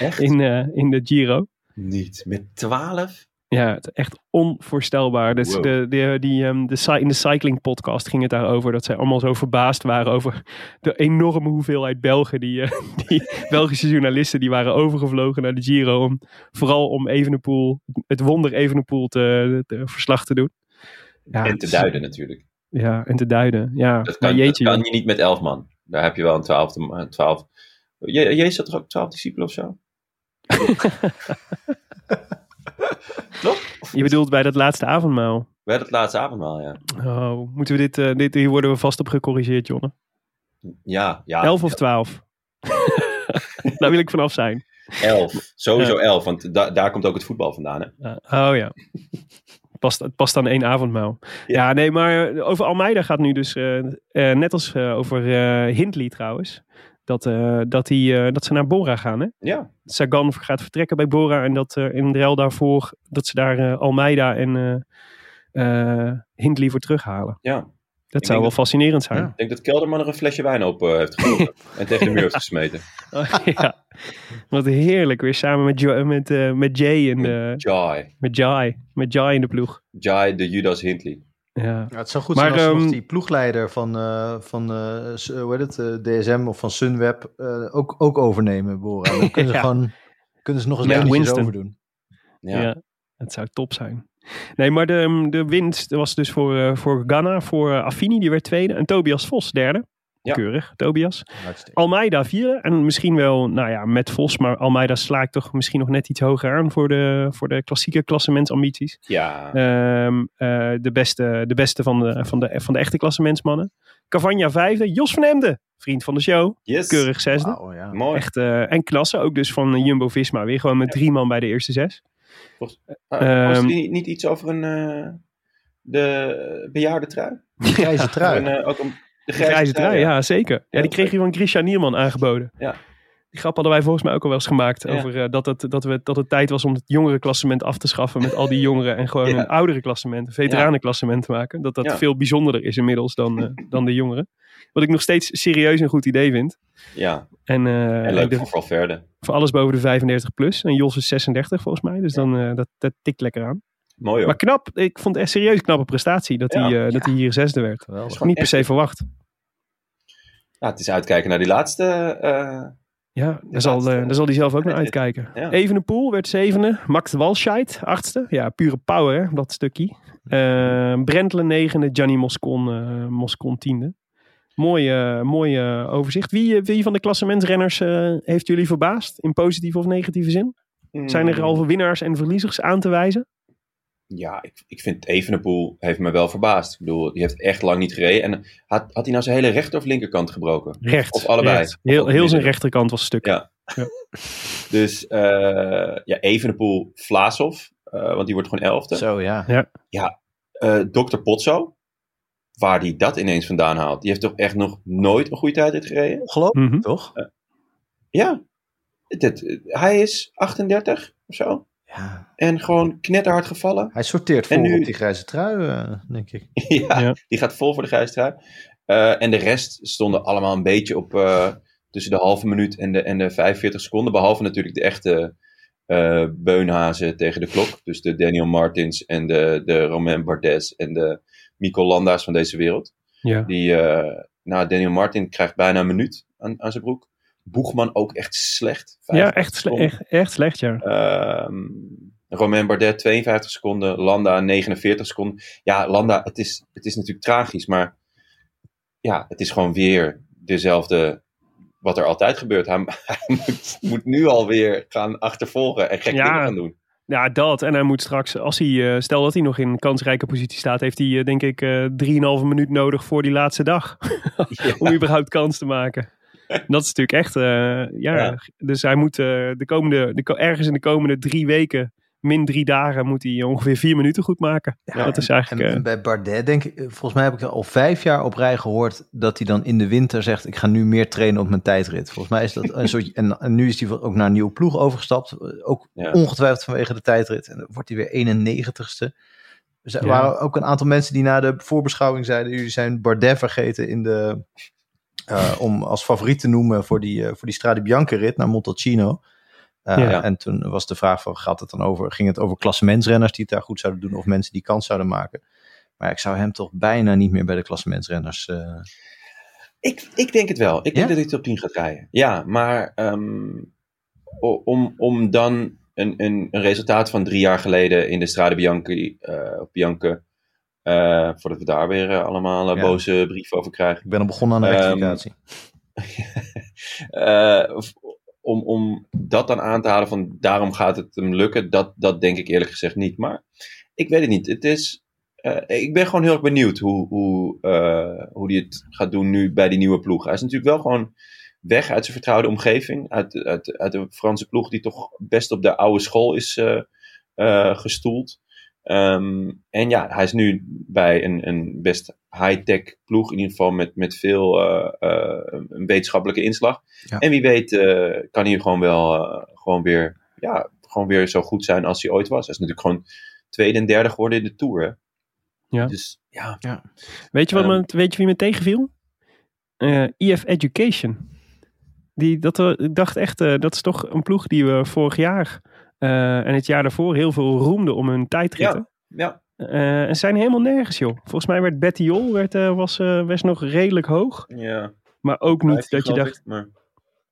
Echt? in, eh, in de Giro. Niet. Met 12? Ja, het is echt onvoorstelbaar. Dus Wow. de, de, die, ehm, de, in de cycling podcast ging het daarover dat zij allemaal zo verbaasd waren over de enorme hoeveelheid Belgen. Die, eh, die Belgische journalisten die waren overgevlogen naar de Giro. Om, vooral om Evenepoel, het wonder Evenepoel te, te verslag te doen. Ja, en te duiden natuurlijk. Ja, en te duiden. Ja, Dat kan, jeetje. dat kan je niet met 11 man. Daar heb je wel een twaalfde. Een twaalf. Je, Jezus had toch ook 12 discipelen of zo? Toch? Je bedoelt bij dat laatste avondmaal. Hadden het laatste avondmaal, ja. Oh, moeten we dit, eh, dit, hier worden we vast op gecorrigeerd, Jonne. Ja, ja. 11 of 12? Daar wil ik vanaf zijn. 11. Sowieso 11, want da- daar komt ook het voetbal vandaan. Hè? Uh, oh ja. Past, het past aan één avondmaal. Ja, nee, maar over Almeida gaat nu dus, eh, eh, net als over Hindley trouwens, dat, eh, dat, die, eh, dat ze naar Bora gaan. Hè? Ja. Sagan gaat vertrekken bij Bora en dat eh, in de ruil daarvoor, dat ze daar Almeida en Hindley voor terughalen. ja. Dat Ik zou wel dat- fascinerend zijn. Ik denk dat Kelderman er een flesje wijn op heeft gegooid en tegen de muur heeft gesmeten. Oh, ja. Wat heerlijk, weer samen met, Jo- met, met Jay in de, Jai. met Jai, met Jai in de ploeg. Jai de Judas Hindley. Ja. Ja, het zou goed Maar, zijn als ze nog ehm, die ploegleider van, eh, van eh, hoe heet het, eh, DSM of van Sunweb eh, ook, ook overnemen, Bora. Dan kunnen ze gewoon kunnen ze nog eens eventjes Winston. overdoen. Ja. Ja. het zou top zijn. Nee, maar de, de winst was dus voor, eh, voor Ghana, voor Affini, die werd tweede. En Tobias Vos derde. Ja. Keurig, Tobias. Almeida vierde. En misschien wel, nou ja, met Vos. Maar Almeida slaakt toch misschien nog net iets hoger aan voor de, voor de klassieke klassementsambities. Ja. Ehm, eh, de beste, de beste van, de, van, de, van de echte klassementsmannen. Cavagna vijfde. Jos van Emden, vriend van de show. yes. Keurig zesde. Wauw, ja. Mooi. Echt, eh, en klasse, ook dus van Jumbo-Visma. Weer gewoon met drie man bij de eerste zes. Ah, was er Ehm, niet, niet iets over een, eh, de bejaarde trui? Grijze trui. En, ook een, de De grijze trui, ja, zeker. Ja, die kreeg je van Christian Nierman aangeboden. Ja. Die grap hadden wij volgens mij ook al wel eens gemaakt. Over eh, dat, het, dat, we, dat het tijd was om het jongere klassement af te schaffen met al die jongeren. En gewoon een oudere klassement, een veteranenklassement te maken. Dat dat veel bijzonderder is inmiddels dan, eh, dan de jongeren. Wat ik nog steeds serieus een goed idee vind. Ja, En, en leuk de- voor Valverde. voor alles boven de 35 plus. En Jos is 36 volgens mij. Dus dan, dat, dat tikt lekker aan. Mooi hoor. Maar knap, ik vond het echt serieus knappe prestatie dat, Ja. hij, eh, dat hij hier zesde werd. Geweldig. Niet per se verwacht. Ja, het is uitkijken naar die laatste. eh, Ja, daar zal, eh, daar zal hij zelf ook naar uitkijken. Ja. Evenepoel werd zevende. Max Walscheid, achtste. Ja, pure power, hè, dat stukje. Brentle negende. Gianni Moscon, eh, Moscon tiende. Mooi, mooi overzicht. Wie, wie van de klassementsrenners eh, heeft jullie verbaasd? In positieve of negatieve zin? Zijn er mm, al winnaars en verliezers aan te wijzen? Ja, ik, ik vind Evenepoel heeft me wel verbaasd. Ik bedoel, die heeft echt lang niet gereden. En had, had hij nou zijn hele rechter of linkerkant gebroken? Rechts. Of allebei. rechts. Heel, Of heel zijn rechterkant was stuk. Ja. Dus eh ja, Evenepoel, Vlaasov. eh, want die wordt gewoon elfde. Zo, ja. Eh Dr. Potso. Waar die dat ineens vandaan haalt. Die heeft toch echt nog nooit een goede tijd gereden? Ongelooflijk, Mhm. toch? Ja. Dit, hij is 38 of zo. Ja. En gewoon knetterhard gevallen. Hij sorteert voor nu- op die grijze trui, eh, denk ik. ja, Ja. die gaat vol voor de grijze trui. Eh, en de rest stonden allemaal een beetje op eh, tussen de halve minuut en de, en de 45 seconden. Behalve natuurlijk de echte eh, beunhazen tegen de klok. Dus de Daniel Martins en de, de Romain Bardet en de Mico Landa's van deze wereld. Ja. Die, eh, nou, Daniel Martin krijgt bijna een minuut aan, aan zijn broek. Boegman ook echt slecht. Ja, 55 echt, sle- echt, echt slecht, ja. Ehm Romain Bardet 52 seconden, Landa 49 seconden. Ja, Landa, het is, het is natuurlijk tragisch, maar ja, het is gewoon weer dezelfde wat er altijd gebeurt. Hij, hij moet, moet nu alweer gaan achtervolgen en gekke Ja. dingen gaan doen. Ja, dat. En hij moet straks, als hij, eh, stel dat hij nog in kansrijke positie staat, heeft hij eh, denk ik eh 3,5 minuut nodig voor die laatste dag. Om überhaupt kans te maken. Dat is natuurlijk echt, eh, ja. Ja. Dus hij moet eh, de komende, de, ergens in de komende drie weken, min drie dagen, moet hij ongeveer vier minuten goed maken. Ja, dat is En, eigenlijk, eh, en bij Bardet denk ik, volgens mij heb ik al vijf jaar op rij gehoord dat hij dan in de winter zegt: Ik ga nu meer trainen op mijn tijdrit. Volgens mij is dat een soort. En, en nu is hij ook naar een nieuwe ploeg overgestapt. Ook Ja. ongetwijfeld vanwege de tijdrit. En dan wordt hij weer 91ste. Er Ja. waren ook een aantal mensen die na de voorbeschouwing zeiden... jullie zijn Bardet vergeten in de, eh, om als favoriet te noemen voor die, eh, voor die Strade Bianca rit naar Montalcino. Eh, Ja. En toen was de vraag van, gaat het dan over, ging het over klassementsrenners die het daar goed zouden doen of mensen die kans zouden maken? Maar ik zou hem toch bijna niet meer bij de klassementsrenners... Ik, ik denk het wel. Ik denk dat hij top 10 gaat rijden. Ja, maar ehm, om, om dan een, een, een resultaat van drie jaar geleden in de Strade of Bianca, eh, voordat we daar weer eh, allemaal Ja. boze brief over krijgen. ik ben al begonnen aan de Ehm, rectificatie. Eh, om, om dat dan aan te halen van daarom gaat het hem lukken, dat, dat denk ik eerlijk gezegd niet. Maar ik weet het niet. Het is, eh, ik ben gewoon heel erg benieuwd hoe, hoe, eh, hoe hij het gaat doen nu bij die nieuwe ploeg. Hij is natuurlijk wel gewoon weg uit zijn vertrouwde omgeving. Uit, uit, uit de Franse ploeg die toch best op de oude school is eh, eh, gestoeld. Ehm, en ja, hij is nu bij een, een best high-tech ploeg, in ieder geval met, met veel eh, eh, een wetenschappelijke inslag. Ja. En wie weet eh, kan hij gewoon wel gewoon, weer, ja, gewoon weer zo goed zijn als hij ooit was. Hij is natuurlijk gewoon tweede en derde geworden in de Tour. Hè? Ja. Dus ja, Weet je, wat Ehm. me, weet je wie me tegenviel? Eh EF Education. Die, dat, ik dacht echt, dat is toch een ploeg die we vorig jaar en het jaar daarvoor heel veel roemden om hun tijdritten. ja, Eh, en ze zijn helemaal nergens, joh. Volgens mij werd Betty Jol werd, eh, was, eh, was nog redelijk hoog. ja. Maar ook niet dat je dacht, maar,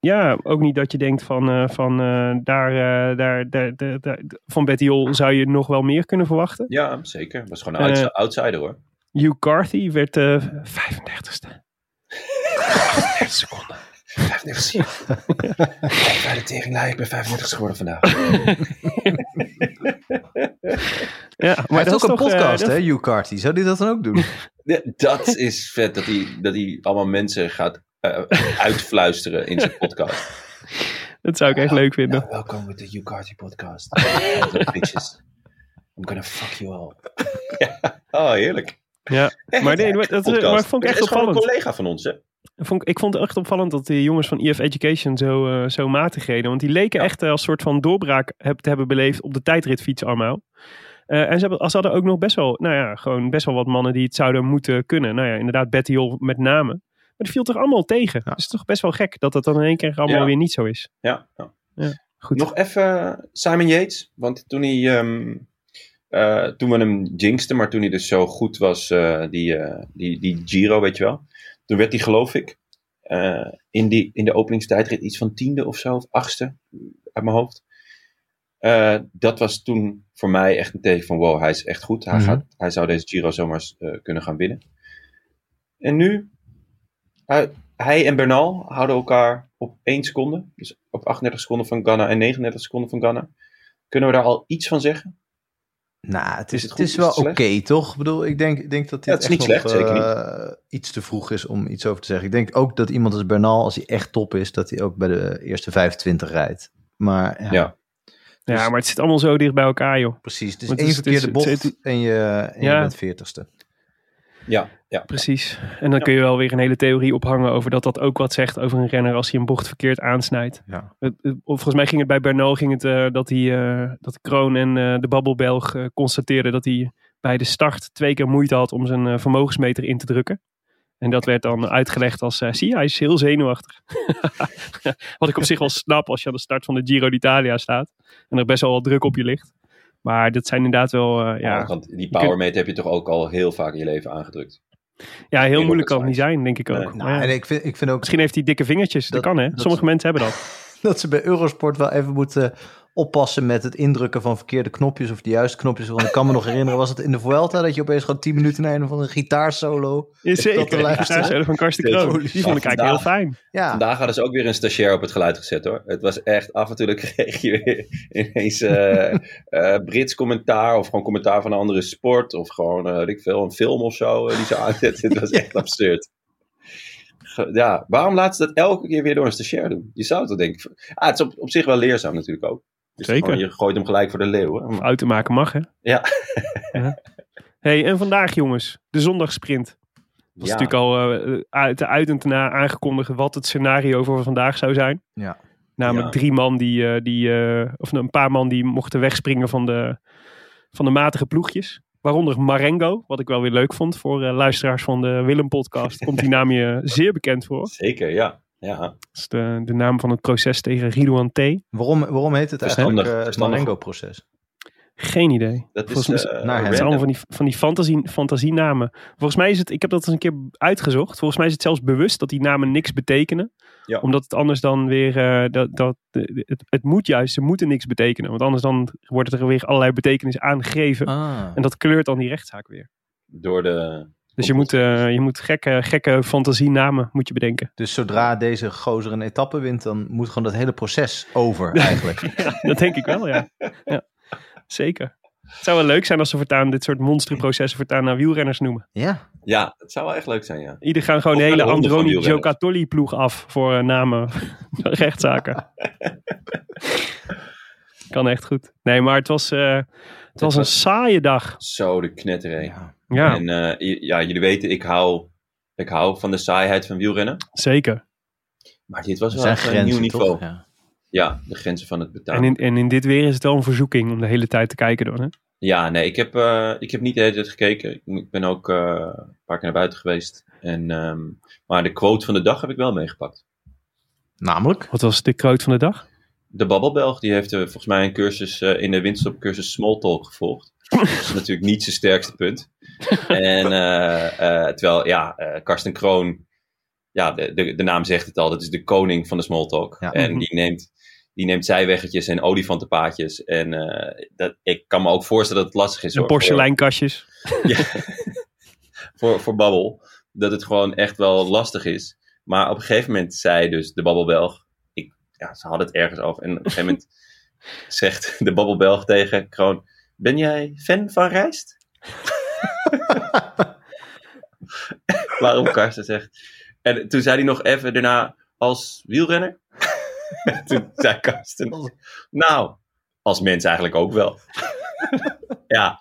ja, ook niet dat je denkt van, eh, van eh, daar, eh, daar, daar, daar, daar- van Betty Jol zou je nog wel meer kunnen verwachten. ja, zeker. Was gewoon een Eh, outs- outsider hoor. Hugh Carthy werd eh 35ste. 38 seconden. 35. Kijk bij de tegenlijn, ik ben 35 geworden vandaag. Ja, Maar maar het is ook een toch, eh, podcast, hè, Hugh Carty. Zou die dat dan ook doen? Ja, dat is vet, dat hij, dat hij allemaal mensen gaat eh, uitfluisteren in zijn podcast. Dat zou ik echt leuk vinden. Nou, welkom bij de Hugh Carty podcast. bitches. I'm gonna fuck you all. ja. Oh, heerlijk. Ja, Echt, maar nee, dat, maar vond ik Het echt is gewoon een opvallend. collega van ons, hè? Vond, ik- ik vond het echt opvallend dat de jongens van EF Education zo, eh, zo matig reden. Want die leken Ja. echt eh, als soort van doorbraak heb, te hebben beleefd op de tijdritfiets allemaal. Eh, en ze, hebben, ze hadden ook nog best wel, nou ja, gewoon best wel wat mannen die het zouden moeten kunnen. Nou ja, inderdaad, Betty Jol met name. Maar die viel toch allemaal tegen. Ja. Dus het is toch best wel gek dat het dan in één keer allemaal Ja. weer niet zo is. Ja. ja. Goed. Nog even Simon Yates. Want toen hij. ehm, eh, toen we hem jinxten, maar toen hij dus zo goed was, die, die, die Giro, weet je wel. Toen werd hij, geloof ik, eh, in, die, in de openingstijdrit iets van tiende of zo, of achtste, uit mijn hoofd. Eh, dat was toen voor mij echt een teken van, wow, hij is echt goed. Hij, Mhm. gaat, hij zou deze Giro zomaar eh, kunnen gaan winnen. En nu, hij, hij en Bernal houden elkaar op 1 seconde. Dus op 38 seconden van Ghana en 39 seconden van Ghana. Kunnen we daar al iets van zeggen? Nou, het Is is, het is Is wel oké, toch? Ik bedoel, ik denk, ik denk dat dit Ja, het is echt niet nog, slecht, zeker eh, iets te vroeg is om iets over te zeggen. Ik denk ook dat iemand als Bernal, als hij echt top is, dat hij ook bij de eerste 25 rijdt. Maar ja, Ja. Ja, Dus- maar het zit allemaal zo dicht bij elkaar, joh. precies. Het is Want één het verkeerde het bocht en je, en Ja. je bent veertigste. Ja, ja. Precies. En dan kun je wel weer een hele theorie ophangen over dat dat ook wat zegt over een renner als hij een bocht verkeerd aansnijdt. Ja. Het- het- Of volgens mij ging het bij Bernal ging het, eh, dat, hij, eh, dat Kroon en eh, de Babbelbelg constateerden dat hij bij de start twee keer moeite had om zijn vermogensmeter in te drukken. En dat werd dan uitgelegd als, eh, zie je, hij is heel zenuwachtig. wat ik op zich wel snap als je aan de start van de Giro d'Italia staat. En er best wel wat druk op je ligt. Maar dat zijn inderdaad wel, eh, ja, Want die powermeter heb je toch ook al heel vaak in je leven aangedrukt. ja, heel moeilijk kan het niet zijn, denk ik ook. Nee. Maar Nou, ja. en ik vind, ik vind ook Misschien heeft hij dikke vingertjes. Dat, Dat- kan hè. dat- Sommige mensen hebben dat. dat ze bij Eurosport wel even moeten oppassen met het indrukken van verkeerde knopjes of de juiste knopjes. Want ik kan me nog herinneren, was het in de Vuelta dat je opeens gewoon 10 minuten naar een van een gitaarsolo. Is dat te luisteren? Ja, van Karsten. Kroon. Die vond ik eigenlijk heel fijn. Ja, Vandaag hadden ze ook weer een stagiair op het geluid gezet hoor. Het was echt af en toe dan kreeg je weer ineens eh, eh, Brits commentaar of gewoon commentaar van een andere sport of gewoon eh, weet ik veel, een film of zo die ze aanzetten. Het was echt absurd. Ja, waarom laten ze dat elke keer weer door een stagiair doen? Je zou toch denken, ah, het is op, op zich wel leerzaam natuurlijk ook. Dus Zeker. gewoon, je gooit hem gelijk voor de leeuw. Fout te maken mag hè. Ja. Ja. hey, en vandaag jongens. De zondagsprint. was Ja. natuurlijk al eh, uit, uit en na aangekondigd wat het scenario voor vandaag zou zijn. Ja. Namelijk Ja. drie man die, eh, die eh, of een paar man die mochten wegspringen van de, van de matige ploegjes. Waaronder Marengo, wat ik wel weer leuk vond voor eh, luisteraars van de Willem-podcast. Komt die naam je zeer bekend voor. Zeker, ja. Ja. Dat is de, de naam van het proces tegen Ridouan T. Waarom, waarom heet het Verstandig, eigenlijk uh, verstandig. Marengo-proces? Geen idee. Dat is Volgens eh. Het zijn allemaal van die, van die fantasie, fantasienamen. Volgens mij is het, ik heb dat eens een keer uitgezocht. Volgens mij is het zelfs bewust dat die namen niks betekenen. Ja. Omdat het anders dan weer, eh, dat, dat, het, het moet juist, ze moeten niks betekenen. Want anders dan wordt er weer allerlei betekenis aangegeven. Ah. En dat kleurt dan die rechtszaak weer. Door de... Dus je moet, eh, je moet gekke, gekke fantasienamen moet je bedenken. Dus zodra deze gozer een etappe wint, dan moet gewoon dat hele proces over eigenlijk. Dat denk ik wel, ja. ja. Zeker. Het zou wel leuk zijn als ze voortaan dit soort monsterprocessen voortaan naar wielrenners noemen. ja. Ja, het zou wel echt leuk zijn, ja. Ieder gaan gewoon Of de hele Androni. Giocattoli ploeg af voor eh, namen rechtszaken. kan echt goed. Nee, maar het was, eh, het was een was- saaie dag. Zo de knetteré. Ja. Ja, En eh, ja, jullie weten, ik hou, ik hou van de saaiheid van wielrennen. zeker. Maar dit was wel echt een nieuw niveau. toch? Ja. Ja, de grenzen van het En betalen. in, en in dit weer is het wel een verzoeking om de hele tijd te kijken dan. Hè? Ja, nee, ik heb, eh, ik heb niet de hele tijd gekeken. Ik, ben ook eh, een paar keer naar buiten geweest. En, ehm, maar de quote van de dag heb ik wel meegepakt. Namelijk? Wat was de quote van de dag? De Babbelbelg die heeft volgens mij een cursus eh, in de winterstopcursus Smalltalk gevolgd. Dat is natuurlijk niet zijn sterkste punt. En eh, eh, terwijl, ja, eh, Karsten Kroon, ja, de, de, de naam zegt het al, dat is de koning van de Smalltalk. Ja. En die neemt, die neemt zijweggetjes en olifantenpaadjes. En dat, ik kan me ook voorstellen dat het lastig is. De hoor, voor- porseleinkastjes. ja, voor, voor Babbel. Dat het gewoon echt wel lastig is. Maar op een gegeven moment zei dus de Babbelbelg. Ik, ja, ze hadden het ergens over. En op een gegeven moment zegt de Babbelbelg tegen Kroon. Ben jij fan van rijst? Waarop Karsten zegt. En toen zei hij nog even daarna als wielrenner. toen zei Karsten. Nou, als mens eigenlijk ook wel. ja,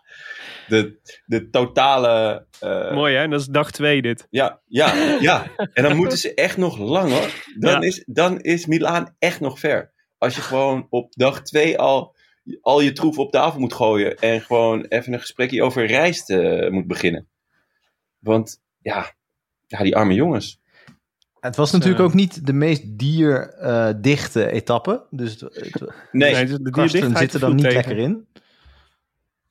de, de totale. eh, Mooi hè, dat is dag twee dit. ja, ja, ja. En dan moeten ze echt nog lang hoor. Dan, Ja. is, dan is Milaan echt nog ver. Als je gewoon op dag twee al, al je troef op tafel moet gooien. En gewoon even een gesprekje over rijst eh, moet beginnen. Want ja, ja, die arme jongens. Het was natuurlijk ook niet de meest dierdichte etappe. Dus het, het, Nee, Nee, de Karsten dierdichtheid zit er dan niet tegen. lekker in.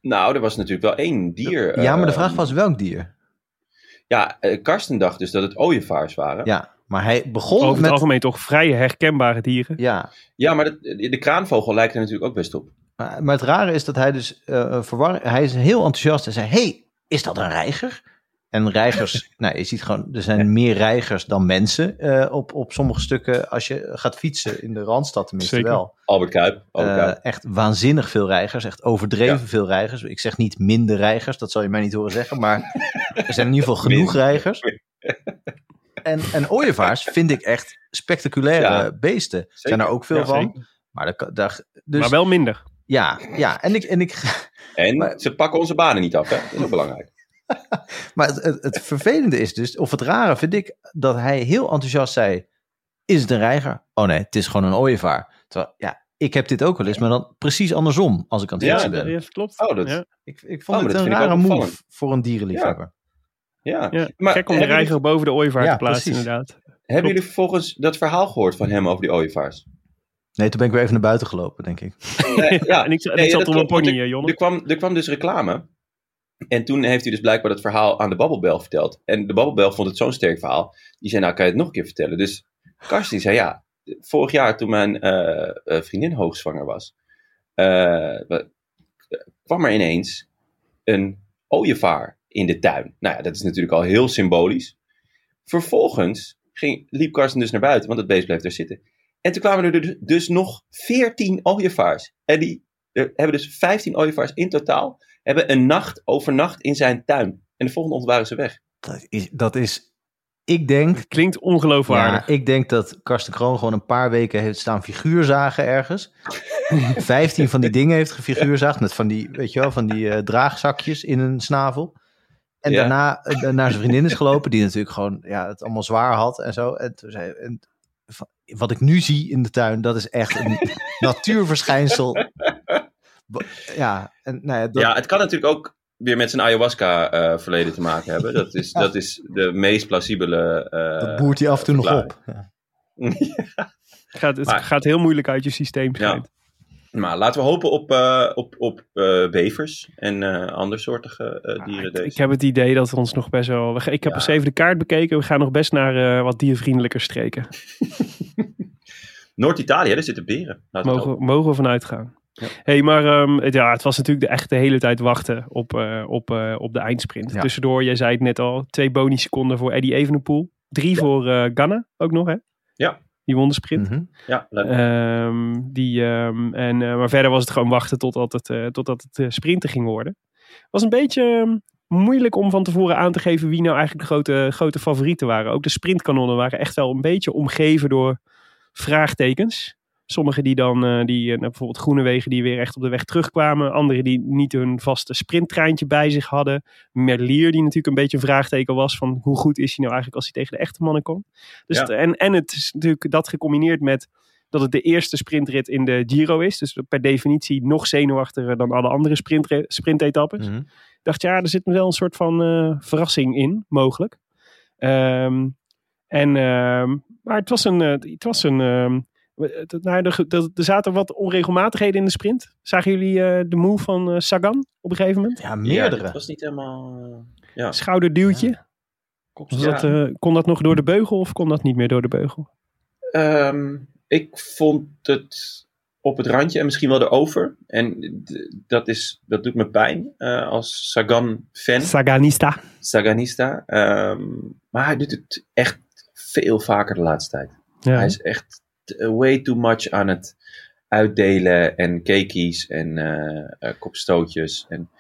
nou, er was natuurlijk wel één dier. ja, maar de eh, vraag was welk dier? Ja, eh, Karsten dacht dus dat het ooievaars waren. Ja, maar hij begon Over het met... algemeen toch vrij herkenbare dieren. Ja, Ja, maar dat- de kraanvogel lijkt er natuurlijk ook best op. maar, maar het rare is dat hij dus eh verwar... Hij is heel enthousiast en zei... hey, is dat een reiger? En reigers... nou, je ziet gewoon... Er zijn meer reigers dan mensen eh, op, op sommige stukken. Als je gaat fietsen in de Randstad tenminste Zeker. wel. Albert Kuip. Albert Eh, Kuip. echt waanzinnig veel reigers. Echt overdreven Ja. veel reigers. Ik zeg niet minder reigers, dat zal je mij niet horen zeggen. Maar er zijn in ieder geval genoeg reigers. En, en ooievaars vind ik echt spectaculaire Ja. beesten. Er zijn er ook veel Ja, van. Maar, daar, dus, Maar wel minder. Ja, ja, en ik, en ik, En maar- ze pakken onze banen niet af, hè? Dat is ook belangrijk. maar het, het, het vervelende is dus, of het rare vind ik, dat hij heel enthousiast zei: Is het een reiger? Oh nee, het is gewoon een ooievaar. Terwijl, ja, ik heb dit ook wel eens, maar dan precies andersom als ik aan het Ja, ben. Ja, klopt. Oh, dat- ja. Ik, ik Oh, vond maar het een rare ook move voor een dierenliefhebber. Ja. Ja, Maar Gek om de reiger boven de ooievaar Ja, te plaatsen precies. inderdaad. Hebben jullie vervolgens dat verhaal gehoord van hem over die ooievaars? Nee, toen ben ik weer even naar buiten gelopen, denk ik. Nee, ja, en ik, en Nee, ik ja, zat op een pony, er- Jonne. Er kwam, er kwam dus reclame. En toen heeft hij dus blijkbaar dat verhaal aan de Babbelbel verteld. En de Babbelbel vond het zo'n sterk verhaal. Die zei, nou kan je het nog een keer vertellen. Dus Karsten die zei, ja, vorig jaar toen mijn eh, eh, vriendin hoogzwanger was, eh, kwam er ineens een ooievaar in de tuin. Nou ja, dat is natuurlijk al heel symbolisch. Vervolgens ging, liep Karsten dus naar buiten, want het beest bleef daar zitten. En toen kwamen er dus- dus nog 14 ooievaars. En die er hebben dus 15 ooievaars in totaal. Hebben een nacht overnacht in zijn tuin. En de volgende ochtend waren ze weg. Dat is, dat is ik denk, Klinkt ja, ongeloofwaardig. ik denk dat Karsten Kroon gewoon een paar weken heeft staan figuurzagen ergens. Vijftien van die dingen heeft gefiguurzaagd met van die, weet je wel, van die eh, draagzakjes in een snavel. En Ja. daarna eh, naar zijn vriendin is gelopen, die natuurlijk gewoon ja, het allemaal zwaar had en zo. En toen zei en, wat ik nu zie in de tuin, dat is echt een natuurverschijnsel. Ja, en nou ja, dat, Ja, het kan natuurlijk ook weer met zijn ayahuasca eh, verleden te maken hebben. Dat is, dat is de meest plausibele. eh, Dat boert hij af en toe nog op. Ja. Gaat, het Maar- gaat heel moeilijk uit je systeem. schijnt. Maar laten we hopen op, eh, op, op eh, bevers en eh andersoortige eh, dieren. Ik, deze. ik heb het idee dat we ons nog best wel... we Ik heb Ja. eens even de kaart bekeken. We gaan nog best naar eh, wat diervriendelijker streken. Noord-Italië, daar zitten beren. Laten we Mogen, mogen we vanuit gaan. Ja. hey, maar ehm, het, ja, het was natuurlijk de, echt de hele tijd wachten op, eh, op, eh, op de eindsprint. Ja. Tussendoor, jij zei het net al, twee bonusseconden voor Eddie Evenepoel. Drie voor eh Ganna ook nog, hè? Ja. Die won de sprint. Mhm. Ja, leuk. Ehm, die, ehm, en, eh, maar verder was het gewoon wachten totdat het, eh, totdat het eh, sprinten ging worden. Het was een beetje ehm, moeilijk om van tevoren aan te geven wie nou eigenlijk de grote, grote favorieten waren. Ook de sprintkanonnen waren echt wel een beetje omgeven door vraagtekens. Sommigen die dan, eh, die, eh, nou, bijvoorbeeld Groenewegen, die weer echt op de weg terugkwamen. Anderen die niet hun vaste sprinttreintje bij zich hadden. Merlier, die natuurlijk een beetje een vraagteken was van hoe goed is hij nou eigenlijk als hij tegen de echte mannen komt. Dus Ja. het- en, en het is natuurlijk dat gecombineerd met dat het de eerste sprintrit in de Giro is. Dus per definitie nog zenuwachtiger dan alle andere sprintre- sprintetappes. Mhm. Ik dacht, ja, er zit wel een soort van eh, verrassing in, mogelijk. Ehm, en, ehm, maar het was een. het was een ehm, nou, er, er, er zaten wat onregelmatigheden in de sprint. Zagen jullie eh, de move van eh, Sagan op een gegeven moment? Ja, Ja, meerdere. dat was niet helemaal... eh, ja. Schouderduwtje. Was Ja. dat, eh, kon dat nog door de beugel of kon dat niet meer door de beugel? Ehm, ik vond het op het randje en misschien wel erover. En dat, is, dat doet me pijn eh, als Sagan-fan, Saganista. Saganista. Ehm, maar hij doet het echt veel vaker de laatste tijd. Ja. Hij is echt way too much aan het uitdelen en cakeys en eh, eh, kopstootjes. En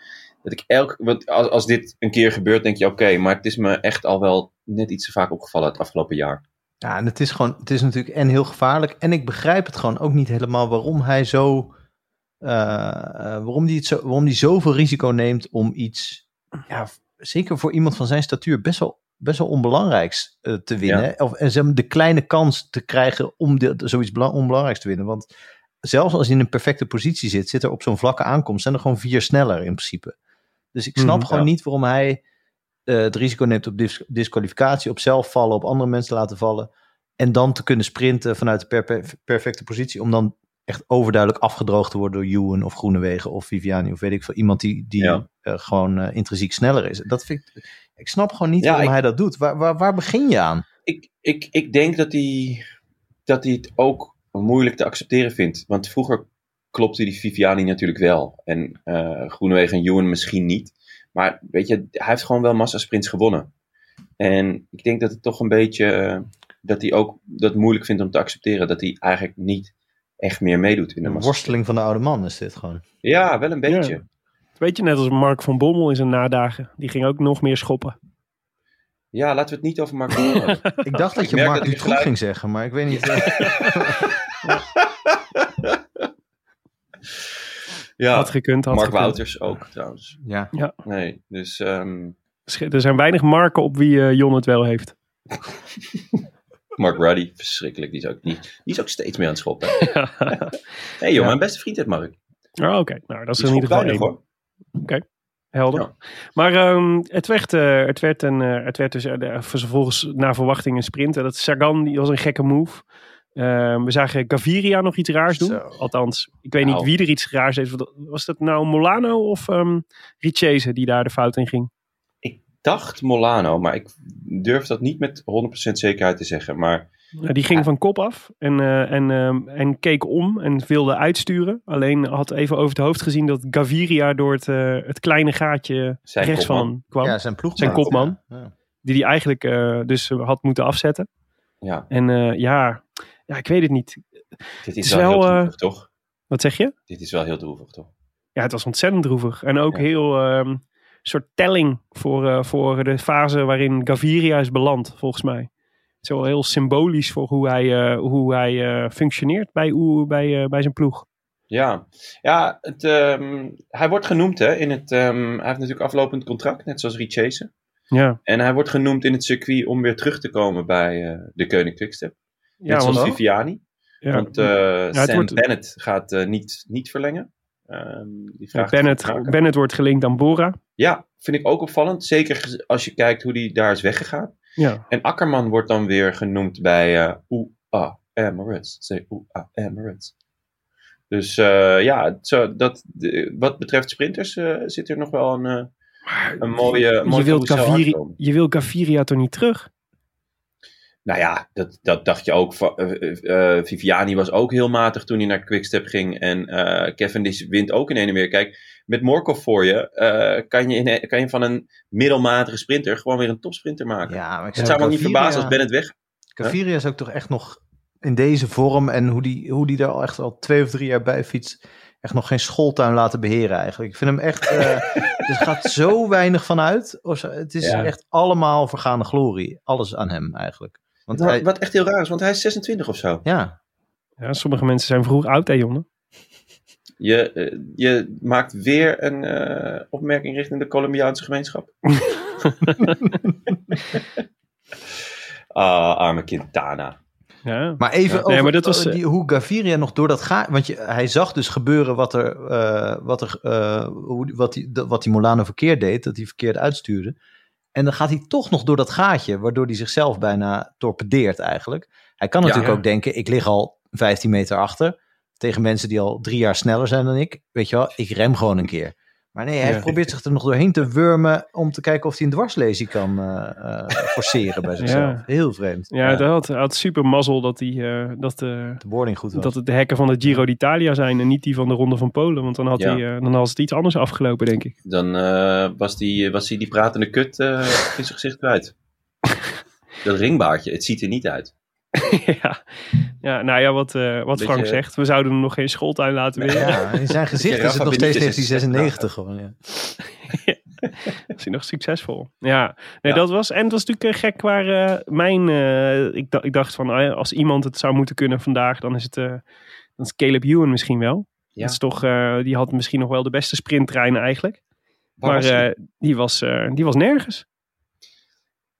dat ik elk, want als, als dit een keer gebeurt, denk je oké, maar het is me echt al wel net iets te vaak opgevallen het afgelopen jaar. Ja, en het is gewoon, het is natuurlijk en heel gevaarlijk. En ik begrijp het gewoon ook niet helemaal waarom hij zo, eh, eh, waarom die zo, waarom die zoveel risico neemt om iets, ja, zeker voor iemand van zijn statuur, best wel, best wel onbelangrijks eh, te winnen. Of en maar, de kleine kans te krijgen om de, zoiets bela- onbelangrijks te winnen. Want zelfs als hij in een perfecte positie zit, zit er op zo'n vlakke aankomst, zijn er gewoon vier sneller in principe. Dus ik snap Mhm, gewoon ja. niet waarom hij eh, het risico neemt op dis- disqualificatie, op zelf vallen, op andere mensen laten vallen. En dan te kunnen sprinten vanuit de per- perfecte positie. Om dan echt overduidelijk afgedroogd te worden door Ewan of Groenewegen of Viviani of weet ik veel. Iemand die, die Ja. eh, gewoon intrinsiek sneller is. Dat vind ik, ik snap gewoon niet Ja, waarom ik- hij dat doet. Waar, waar, waar begin je aan? ik, ik, ik denk dat hij, dat hij het ook moeilijk te accepteren vindt. Want vroeger klopte die Viviani natuurlijk wel. En eh Groenewegen en Ewan misschien niet. Maar weet je, hij heeft gewoon wel massasprints gewonnen. En ik denk dat het toch een beetje, eh, dat hij ook dat moeilijk vindt om te accepteren. Dat hij eigenlijk niet echt meer meedoet in de Een massa. worsteling van de oude man is dit gewoon. Ja, wel een beetje. Ja, Weet je, net als Mark van Bommel in zijn nadagen. Die ging ook nog meer schoppen. laten we het niet over Mark Bommel hebben. Ik dacht dat je Mark Dutroux gelijk- ging zeggen, maar ik weet niet. Ja, Had gekund, had Mark gekund. Wouters ook trouwens. ja. Nee, dus... ehm, Er zijn weinig marken op wie eh, Jon het wel heeft. Mark Ruddy, verschrikkelijk. Die is ook, die, die is ook steeds meer aan het schoppen. Hé hey, joh, Ja. mijn beste vriend heeft Mark. Oh, Oké, nou dat is Die in ieder geval weinig hoor. Helder. Ja. Maar ehm, het, werd, eh, het, werd een, eh, het werd dus eh, vervolgens naar verwachting een sprint. Dat Sagan die was een gekke move. Ehm, we zagen Gaviria nog iets raars doen. Zo. Althans, ik weet niet Nou. wie er iets raars heeft. Was dat nou Molano of Richese die daar de fout in ging? Ik dacht Molano, maar ik durf dat niet met 100% zekerheid te zeggen. Maar die ging Ja. van kop af en, eh, en, ehm, en keek om en wilde uitsturen. Alleen had even over het hoofd gezien dat Gaviria door het, eh, het kleine gaatje Zijn rechts kopman. van kwam. ja, zijn ploeg. Zijn kopman. Ja. Die hij eigenlijk eh, dus had moeten afzetten. ja, En eh, ja, ja, ik weet het niet. dit is, is wel, wel, heel droevig, toch? Wat zeg je? Dit is wel heel droevig, toch? Ja, het was ontzettend droevig. En ook Ja. heel ehm soort telling voor, eh, voor de fase waarin Gaviria is beland, volgens mij. Het is wel heel symbolisch voor hoe hij, eh, hoe hij eh, functioneert bij, bij, eh, bij zijn ploeg. Ja, ja het, ehm, hij wordt genoemd hè, in het... ehm, hij heeft natuurlijk aflopend contract, net zoals Richese. Ja, En hij wordt genoemd in het circuit om weer terug te komen bij de Koning Quickstep. ja Net zoals want, Viviani. ja, Want Sam wordt- Bennett gaat niet, niet verlengen. Ehm, die Bennett. Bennett wordt gelinkt aan Bora. Ja, vind ik ook opvallend. Zeker als je kijkt hoe die daar is weggegaan. Ja. En Akkerman wordt dan weer genoemd bij eh UA Emirates. Emirates. Dus eh, ja, zou- dat, de- wat betreft sprinters eh, zit er nog wel een, een mooie, je, mooie wilt Gaviri, aankomen. je wil Gaviria toch niet terug? Nou ja, dat, dat dacht je ook. eh, eh, eh, Viviani was ook heel matig toen hij naar Quickstep ging. En Cavendish wint ook in een en weer. Kijk, met Morkov voor je kan, je in, kan je van een middelmatige sprinter gewoon weer een topsprinter maken. Ja, maar ik het zou me niet verbazen als Bennett weg. Gaviria is ook toch echt nog in deze vorm en hoe die, hoe die daar al echt al twee of drie jaar bij fietst, echt nog geen schooltuin laten beheren eigenlijk. Ik vind hem echt, eh er gaat zo weinig van uit. Het is Ja. echt allemaal vergaande glorie. Alles aan hem eigenlijk. Want Nou, hij, Wat echt heel raar is, want hij is 26 of zo. ja, Ja, sommige mensen zijn vroeg oud, hè, Jonne? Je, eh, je maakt weer een eh, opmerking richting de Colombiaanse gemeenschap. ah, arme Quintana. Ja. maar even Ja. over Nee, maar dat was, eh, die, hoe Gaviria nog door dat gaat. Want je, hij zag dus gebeuren wat er, eh, wat, er eh, hoe, wat, die, wat die Molano verkeerd deed, dat hij verkeerd uitstuurde. En dan gaat hij toch nog door dat gaatje, waardoor hij zichzelf bijna torpedeert eigenlijk. Hij kan Ja. natuurlijk ook denken, ik lig al 15 meter achter tegen mensen die al drie jaar sneller zijn dan ik. Weet je wel, ik rem gewoon een keer. Maar nee, hij Ja. probeert zich er nog doorheen te wurmen om te kijken of hij een dwarslesie kan eh, eh, forceren bij zichzelf. Ja. Heel vreemd. Ja, dat had, hij had super mazzel dat, die, eh, dat, eh, De boarding goed was. dat het de hekken van de Giro d'Italia zijn en niet die van de Ronde van Polen. Want dan had, Ja. hij, dan was het iets anders afgelopen, denk ik. Dan eh, was, die, was hij die pratende kut eh, in zijn gezicht kwijt. Dat ringbaardje, het ziet er niet uit. ja. ja, nou ja, wat, eh, wat Beetje- Frank zegt. We zouden hem nog geen schooltuin laten winnen. Ja, in zijn gezicht is het nog steeds Benitez is 1996 gewoon. Ja. is hij nog succesvol. Ja, nee, Ja. dat was. En het was natuurlijk eh, gek waar eh, mijn. eh, ik, dacht- ik dacht van, als iemand het zou moeten kunnen vandaag, dan is het. eh, dan is Caleb Ewan misschien wel. Ja. Dat is toch, eh, die had misschien nog wel de beste sprinttrein eigenlijk. Waar maar was eh, die, was, eh, die was nergens.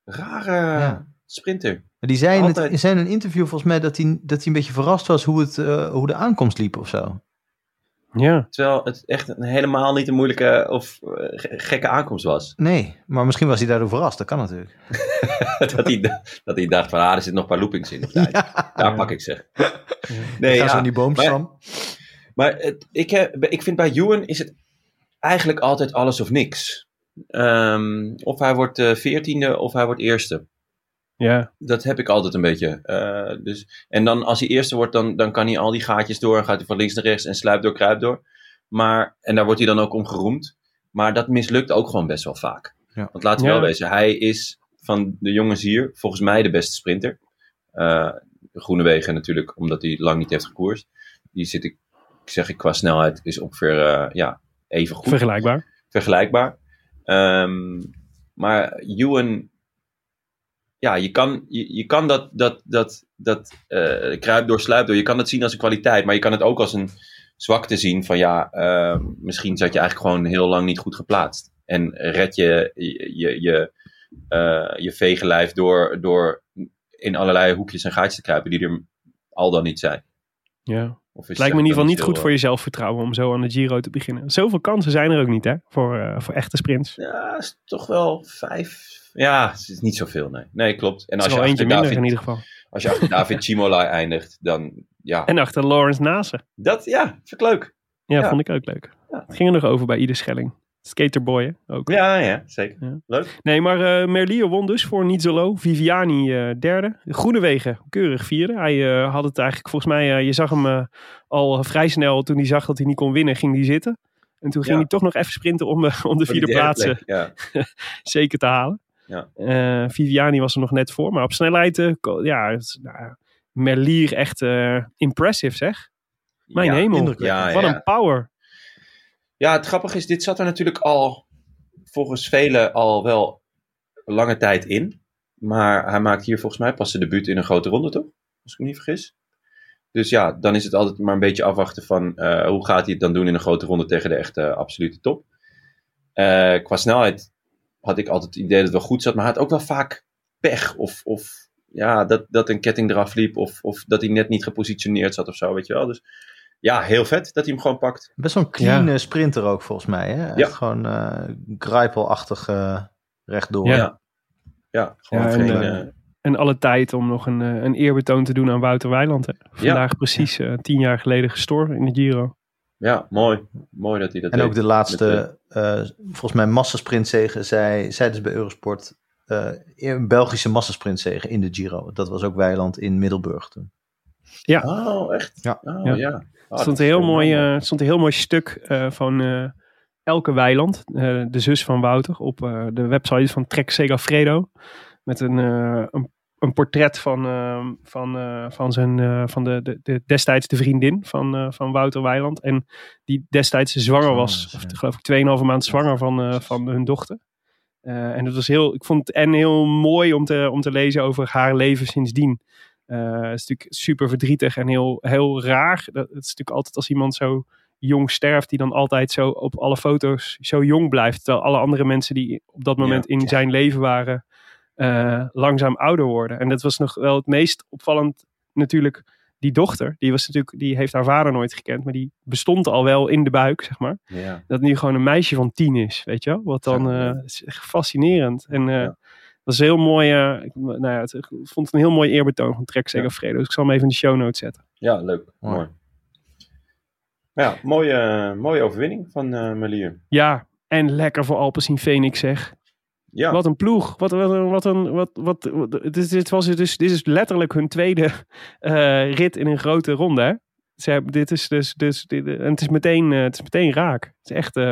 Rare Ja. sprinter. Maar die zei in, het, Altijd. zei in een interview volgens mij dat hij, dat hij een beetje verrast was hoe, het, eh, hoe de aankomst liep of zo. Ja. Terwijl het echt een helemaal niet een moeilijke of eh, ge- gekke aankomst was. Nee, maar misschien was hij daardoor verrast. Dat kan natuurlijk. dat, hij, dat hij dacht van, ah, er zitten nog een paar loopings in. Daar pak ik ze. Nee, Ga zo ja. in die boom maar- staan. Maar het, ik, heb, ik vind bij Ewan is het eigenlijk altijd alles of niks. Ehm, of hij wordt eh, veertiende of hij wordt eerste. Ja. Dat heb ik altijd een beetje. Eh, dus, en dan als hij eerste wordt, dan, dan kan hij al die gaatjes door en gaat hij van links naar rechts en sluipt door, kruipt door. Maar, en daar wordt hij dan ook om geroemd. Maar dat mislukt ook gewoon best wel vaak. Ja. Want laten we Ja. wel wezen, hij is van de jongens hier volgens mij de beste sprinter. Eh Groenewegen natuurlijk, omdat hij lang niet heeft gekoerst. Die zit ik, zeg ik qua snelheid, is ongeveer eh, ja, even goed Vergelijkbaar. vergelijkbaar. Ehm, maar Ewan, ja, je kan, je, je kan dat, dat, dat, dat eh kruip door, sluip door, je kan het zien als een kwaliteit, maar je kan het ook als een zwakte zien van ja, ehm, misschien zat je eigenlijk gewoon heel lang niet goed geplaatst. En red je je, je, je, eh, je vegenlijf door, door in allerlei hoekjes en gaatjes te kruipen die er al dan niet zijn. Ja. Of is Het lijkt me in ieder geval niet goed voor je zelfvertrouwen om zo aan de Giro te beginnen. Zoveel kansen zijn er ook niet, hè? Voor, eh, voor echte sprints. Ja, is toch wel vijf. Ja, het is niet zoveel, nee. Nee, klopt. En als je, achter David, in ieder geval. als je achter David Chimola eindigt, dan ja. En achter Lawrence Nase. Dat, ja, vind ik leuk. Ja, Ja. vond ik ook leuk. Ja. Het ging er nog over bij Ieder Schelling. Skaterboy, hè? Ook. Ja, ja, zeker. Ja. Leuk. Nee, maar eh Merlier won dus voor Nizzolo. Viviani eh, derde. Groenewegen keurig vierde. Hij eh, had het eigenlijk, volgens mij, je zag hem al vrij snel toen hij zag dat hij niet kon winnen, ging hij zitten. En toen ging Ja. hij toch nog even sprinten om, om de vierde plaats derde plek, Ja. zeker te halen. Ja. Eh, Viviani was er nog net voor, maar op snelheid, ja, nou, Merlier echt eh, impressive zeg. Mijn ja. hemel. Ja, Wat een power. Ja, het grappige is, dit zat er natuurlijk al volgens velen al wel lange tijd in. Maar hij maakt hier volgens mij pas zijn debuut in een grote ronde, toch? Als ik me niet vergis. Dus ja, dan is het altijd maar een beetje afwachten van eh, hoe gaat hij het dan doen in een grote ronde tegen de echte absolute top. Qua snelheid had ik altijd het idee dat het wel goed zat, maar hij had ook wel vaak pech. Of, of ja, dat, dat een ketting eraf liep, of, of dat hij net niet gepositioneerd zat of zo, weet je wel. Dus ja, heel vet dat hij hem gewoon pakt. Best wel een clean Ja. eh, sprinter ook volgens mij. Hè? Echt Ja. Gewoon eh grijpelachtig eh, rechtdoor. Ja. Ja. Ja, gewoon Ja, en, geen, En alle tijd om nog een, een eerbetoon te doen aan Wouter Weiland. Hè. Vandaag precies tien jaar geleden gestorven in de Giro. Ja, mooi. Mooi dat hij dat En deed. ook de laatste, eh, volgens mij massassprintzege, zei, zeiden ze bij Eurosport, eh, een Belgische massassprintzege in de Giro. Dat was ook Weiland in Middelburg toen. Oh, echt? Ja. Oh, Ja. ja. Oh, dat stond is een heel mooi, eh, er stond een heel mooi stuk eh, van eh, Elke Weiland, eh, de zus van Wouter, op eh, de website van Trek Segafredo. Met een, eh, een, een portret van, eh, van, eh, van, zijn, eh, van de, de, de destijds de vriendin van, eh, van Wouter Weiland. En die destijds zwanger was, of geloof ik 2,5 maand zwanger van, van hun dochter. En het was heel, ik vond het en heel mooi om te, om te lezen over haar leven sindsdien. Het is natuurlijk super verdrietig en heel, heel raar. Dat, het is natuurlijk altijd als iemand zo jong sterft, die dan altijd zo op alle foto's zo jong blijft. Terwijl alle andere mensen die op dat moment in zijn leven waren, eh, langzaam ouder worden. En dat was nog wel het meest opvallend natuurlijk. Die dochter, die, was natuurlijk, die heeft haar vader nooit gekend, maar die bestond al wel in de buik, zeg maar. Ja. Dat nu gewoon een meisje van tien is, weet je wel? Wat dan, eh, is echt fascinerend. En eh, Ja. dat is heel mooi, eh, ik, nou ja, het, ik vond het een heel mooi eerbetoon van Trek Segafredo. Dus ik zal hem even in de show notes zetten. ja, leuk. Mooi. Mooi. Ja, mooie, mooie overwinning van eh Melier. Ja, en lekker voor Alpecin Phoenix zeg. Ja, Wat een ploeg. Wat, wat, een- wat een. Wat, wat, wat, dit, is- dit, was dus, dit is letterlijk hun tweede eh, rit in een grote ronde. Hè? Ze hebben, dit is dus. dus dit, en het is, meteen, eh, het is meteen raak. Het is echt. eh,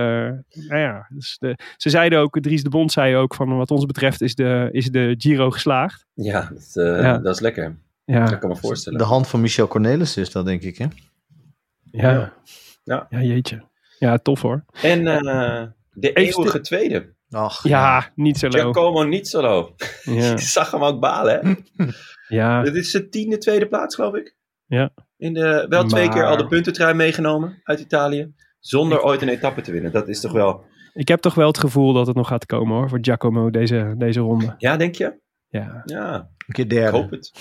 nou ja, dus de, ze zeiden ook, Dries de Bond zei ook: van wat ons betreft is de, is de Giro geslaagd. ja, dat, eh, Ja. dat is lekker. Ja, Dat kan me voorstellen. De hand van Michel Cornelis is dat, denk ik. Hè? ja. Ja. ja, jeetje. Ja, tof hoor. En eh, de eeuwige tweede. Ach, Ja, niet zo low. Giacomo Nizzolo. Ja, Ik zag hem ook balen, hè? ja, Dit is zijn tiende tweede plaats, geloof ik. Ja. In de, wel twee Maar- keer al de puntentrui meegenomen uit Italië. Zonder ooit een etappe te winnen. Dat is toch wel... ik heb toch wel het gevoel dat het nog gaat komen hoor, voor Giacomo deze, deze ronde. Ja, denk je? Ja. Ja, een keer ik derde. hoop het.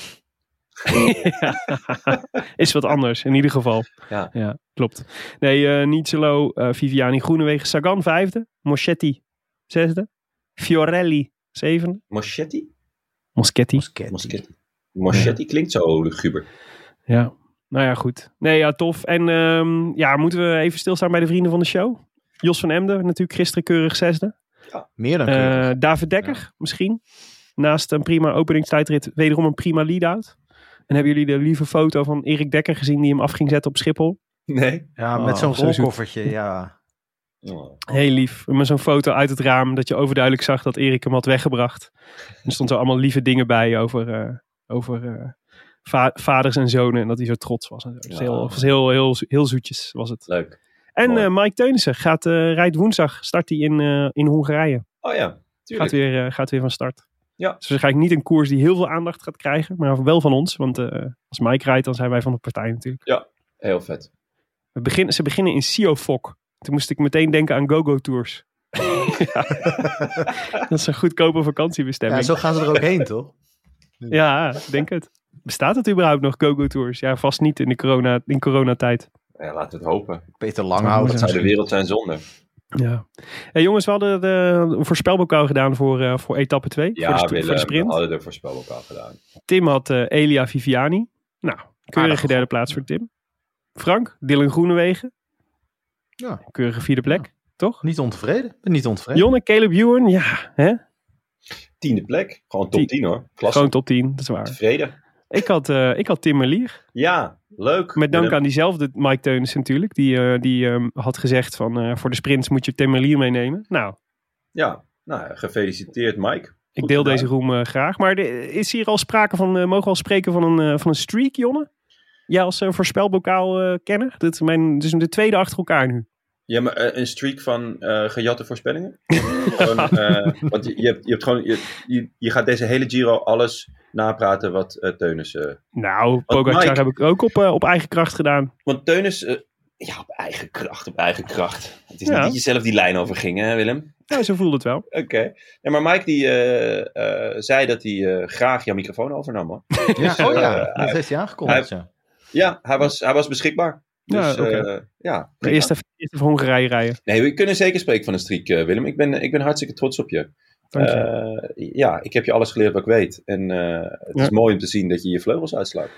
is wat anders, in ieder geval. Ja. klopt. Nee, eh Nicolo, eh Viviani Groenewegen, Sagan vijfde, Moschetti zesde, Fiorelli zevende, Moschetti? Moschetti. Moschetti. Moschetti. Moschetti klinkt zo luguber. Ja, nou ja, goed. Nee, ja, tof. En ehm, ja, moeten we even stilstaan bij de vrienden van de show? Jos van Emden, natuurlijk gisteren keurig zesde. Meer dan Eh, keurig. David Dekker, misschien. Naast een prima openingstijdrit, wederom een prima lead-out. En hebben jullie de lieve foto van Erik Dekker gezien die hem af ging zetten op Schiphol? Nee. ja, oh, met zo'n zo zoet. rolkoffertje. Ja. Oh. Heel lief. Met zo'n foto uit het raam dat je overduidelijk zag dat Erik hem had weggebracht. Er stond zo allemaal lieve dingen bij over, eh, over eh, va- vaders en zonen. En dat hij zo trots was. En zo. Ja. heel, was heel, heel, heel zoetjes was het. Leuk. En eh, Mike Teunissen gaat, rijdt woensdag. Start hij in, in Hongarije. Oh ja, Gaat tuurlijk. weer, eh, gaat weer van start. Ja. Dus waarschijnlijk niet een koers die heel veel aandacht gaat krijgen. Maar wel van ons. Want als Mike rijdt dan zijn wij van de partij natuurlijk. Heel vet. We beginnen, ze beginnen in Siofok. Toen moest ik meteen denken aan GoGo Tours. ja. Dat is een goedkope vakantiebestemming. ja, zo gaan ze er ook heen, toch? Ja, ik denk het. Bestaat het überhaupt nog GoGo Tours? Ja, vast niet in de corona, in coronatijd. Ja, laten we het hopen. Peter Langhout. Dat zou de wereld zijn zonder. Ja. Hey, jongens, we hadden de, een voorspelbokaal gedaan voor, eh, voor etappe 2. Ja, voor, de, Willem, voor de we hadden de voorspelbokaal gedaan. Tim had eh, Elia Viviani. Nou, keurige Aardig. derde plaats voor Tim. Frank, Dylan Groenewegen. Ja. Keurige vierde plek, toch? Niet ontevreden. Ben niet ontevreden. Jonne, Caleb Ewan, ja, hè? Tiende plek. Gewoon top Tien. 10 hoor. Klasse. gewoon top 10, dat is waar. Tevreden. Ik had, eh, ik had Tim Merlier. Ja, leuk. Met dank Willem. aan diezelfde Mike Teunissen natuurlijk. Die, eh, die ehm, had gezegd van eh, voor de sprints moet je Tim Merlier meenemen. Nou, Ja, nou, gefeliciteerd Mike. ik deel gedaan. deze roem eh, graag. Maar de- is hier al sprake van, eh, mogen we al spreken van een, eh, van een streak, Jonne? Jij als uh, voorspelbokaal eh kenner? Dit is mijn, dus de tweede achter elkaar nu. Ja, maar eh, een streak van eh gejatte voorspellingen? Gewoon, eh, want je, je, hebt, je hebt gewoon, je, je, je gaat deze hele Giro alles napraten wat Teunis... eh, Nou, Pogacar Mike- heb ik ook op, op eigen kracht gedaan. want Teunis, eh, ja, op eigen kracht, op eigen kracht. Het is Ja. niet dat je zelf die lijn overging, hè Willem? Ja, zo voelde het wel. Oké. Ja, maar Mike die eh, eh, zei dat hij eh, graag jouw microfoon overnam, hoor. Ja, oh ja, dat heeft hij aangekondigd. Ja. Ja, hij was, hij was beschikbaar. Ja, Dus eh, ja. Prima. Eerst even, eerst even Hongarije rijden. Nee, we kunnen zeker spreken van een streak, eh, Willem. Ik ben, ik ben hartstikke trots op je. Dank je. Eh, ja, ik heb je alles geleerd wat ik weet. En het Ja. is mooi om te zien dat je je vleugels uitslaat.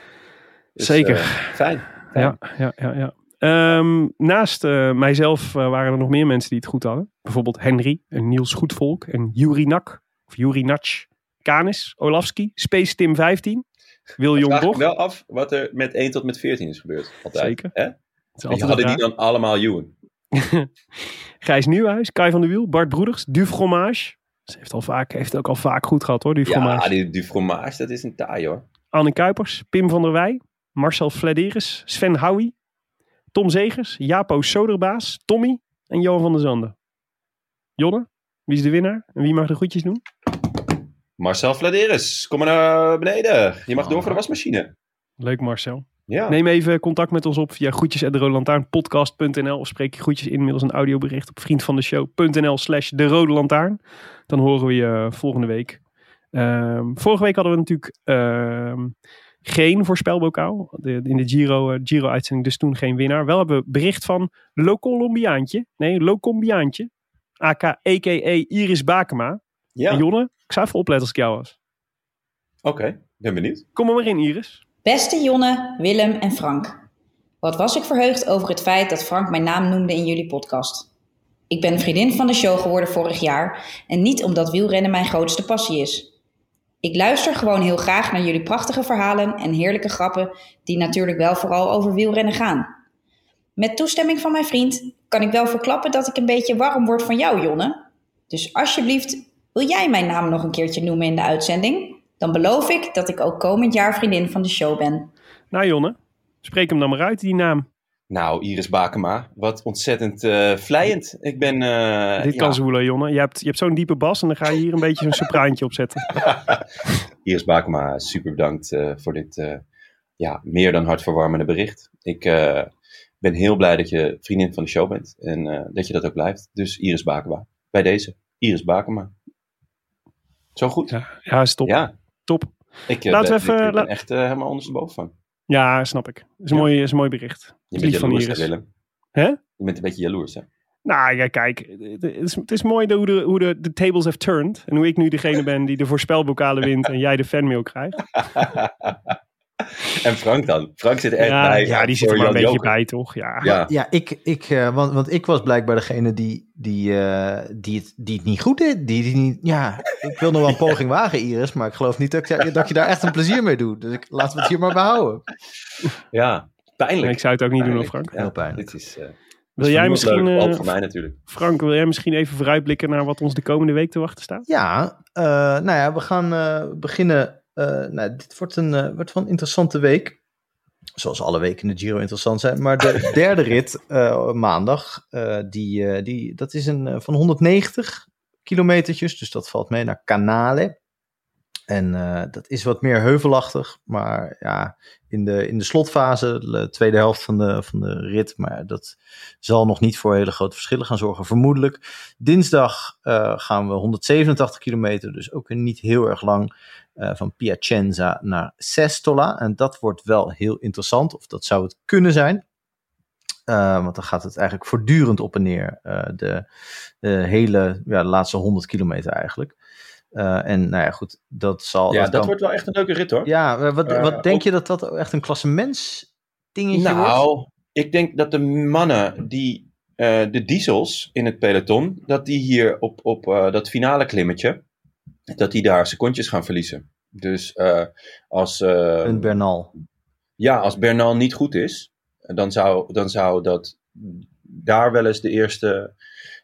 Dus, Zeker. fijn. Ja, ja, ja. ja. Ehm, naast mijzelf waren er nog meer mensen die het goed hadden. Bijvoorbeeld Henry en Niels Goedvolk en Juri Nak. Of Juri Natsch. Kanis, Olafski, Space Tim 15. Wil Jong Vraag Boch. wel af wat er met 1 tot met 14 is gebeurd. Altijd. Zeker. Hè? Altijd hadden die dan allemaal Ewan. Gijs Nieuwhuis, Kai van der Wiel, Bart Broeders, Du Fromage. Ze heeft, al vaak, heeft ook al vaak goed gehad hoor, Du Fromage. Ja, die, fromage, dat is een taai hoor. Anne Kuipers, Pim van der Wij, Marcel Flederis, Sven Houwie, Tom Zegers, Japo Soderbaas, Tommy en Johan van der Zanden. Jonne, wie is de winnaar en wie mag de groetjes doen? Marcel Vladeris, kom maar naar beneden. Je mag door voor de wasmachine. Leuk Marcel. Ja. Neem even contact met ons op via groetjes.derodelantaarnpodcast.nl of spreek je groetjes in middels een audiobericht op vriendvandeshow.nl slash de rode lantaarn. Dan horen we je volgende week. Ehm, vorige week hadden we natuurlijk ehm, geen voorspelbokaal. De, in de Giro, eh, Giro-uitzending dus toen geen winnaar. Wel hebben we bericht van Lo Colombiaantje. Nee, Lo Colombiaantje. AK, a.k.a. Iris Bakema. Ja. En Jonne, ik zou even opletten als ik jou was. Oké, ben benieuwd. Kom er maar in Iris. Beste Jonne, Willem en Frank. Wat was ik verheugd over het feit dat Frank mijn naam noemde in jullie podcast. Ik ben vriendin van de show geworden vorig jaar en niet omdat wielrennen mijn grootste passie is. Ik luister gewoon heel graag naar jullie prachtige verhalen en heerlijke grappen die natuurlijk wel vooral over wielrennen gaan. Met toestemming van mijn vriend kan ik wel verklappen dat ik een beetje warm word van jou, Jonne. Dus alsjeblieft, wil jij mijn naam nog een keertje noemen in de uitzending? Dan beloof ik dat ik ook komend jaar vriendin van de show ben. Nou Jonne, spreek hem dan maar uit, die naam. Nou, Iris Bakema, wat ontzettend eh vlijend. Ik ben... eh, Dit ja, kan zwoelen, Jonne. Je hebt, je hebt zo'n diepe bas en dan ga je hier een beetje zo'n sopraantje op zetten. Iris Bakema, super bedankt eh, voor dit eh, ja, meer dan hartverwarmende bericht. Ik eh, ben heel blij dat je vriendin van de show bent en eh, dat je dat ook blijft. Dus Iris Bakema, bij deze. Iris Bakema. Zo goed? Ja, ja is top. Ja. Top. Ik, eh, Laten we ben, even- ik ben la- echt eh, helemaal ondersteboven van. Ja, snap ik. is een, Ja. mooi, is een mooi bericht. Je bent van jaloers, hè. Willem? Hè? Je bent een beetje jaloers, hè? Nou ja, kijk. Het is, het is mooi de- hoe, de, hoe de, de tables have turned. En hoe ik nu degene ben die de voorspelbokalen wint en jij de fanmail krijgt. en Frank dan? Frank zit er echt Ja, bij. ja, die zit er maar een beetje Joker. bij, toch? Ja. Ja, Ja, ik, ik, eh, want, want ik was blijkbaar degene die, die, eh, die, het, die het niet goed deed. Die, die niet, ja, ik wil nog wel een poging wagen, Iris, maar ik geloof niet dat, ik, dat je daar echt een plezier mee doet. Dus ik, laten we het hier maar behouden. ja. Pijnlijk. Ik zou het ook niet doen, hoor. Frank. Ja, Heel pijnlijk. Dit is, eh, Wil jij misschien, leuk, eh, behalve voor mij natuurlijk. Frank, wil jij misschien even vooruitblikken naar wat ons de komende week te wachten staat? Ja, eh, nou ja, we gaan eh, beginnen. Eh, nou, dit wordt een, eh, wordt wel een interessante week. Zoals alle weken in de Giro interessant zijn. Maar de derde rit eh, maandag, die, die, dat is een, van 190 kilometertjes. Dus dat valt mee naar Canale. En eh, dat is wat meer heuvelachtig. Maar ja, in de, in de slotfase, de tweede helft van de, van de rit. Maar dat zal nog niet voor hele grote verschillen gaan zorgen, vermoedelijk. Dinsdag eh, gaan we 187 kilometer, dus ook niet heel erg lang. eh, van Piacenza naar Sestola. En dat wordt wel heel interessant, of dat zou het kunnen zijn. Want dan gaat het eigenlijk voortdurend op en neer. de, de hele, ja, de laatste 100 kilometer eigenlijk. Eh, en nou ja, goed, dat zal. Ja, dat, kan- wordt wel echt een leuke rit hoor. Ja, wat, Eh, wat denk ook- je dat dat echt een klassements dingetje wordt? Nou, ik denk dat de mannen die eh, de diesels in het peloton, dat die hier op, op dat finale klimmetje, dat die daar secondjes gaan verliezen. Dus als, Een Bernal. ja, als Bernal niet goed is, dan zou, dan zou dat daar wel eens de eerste,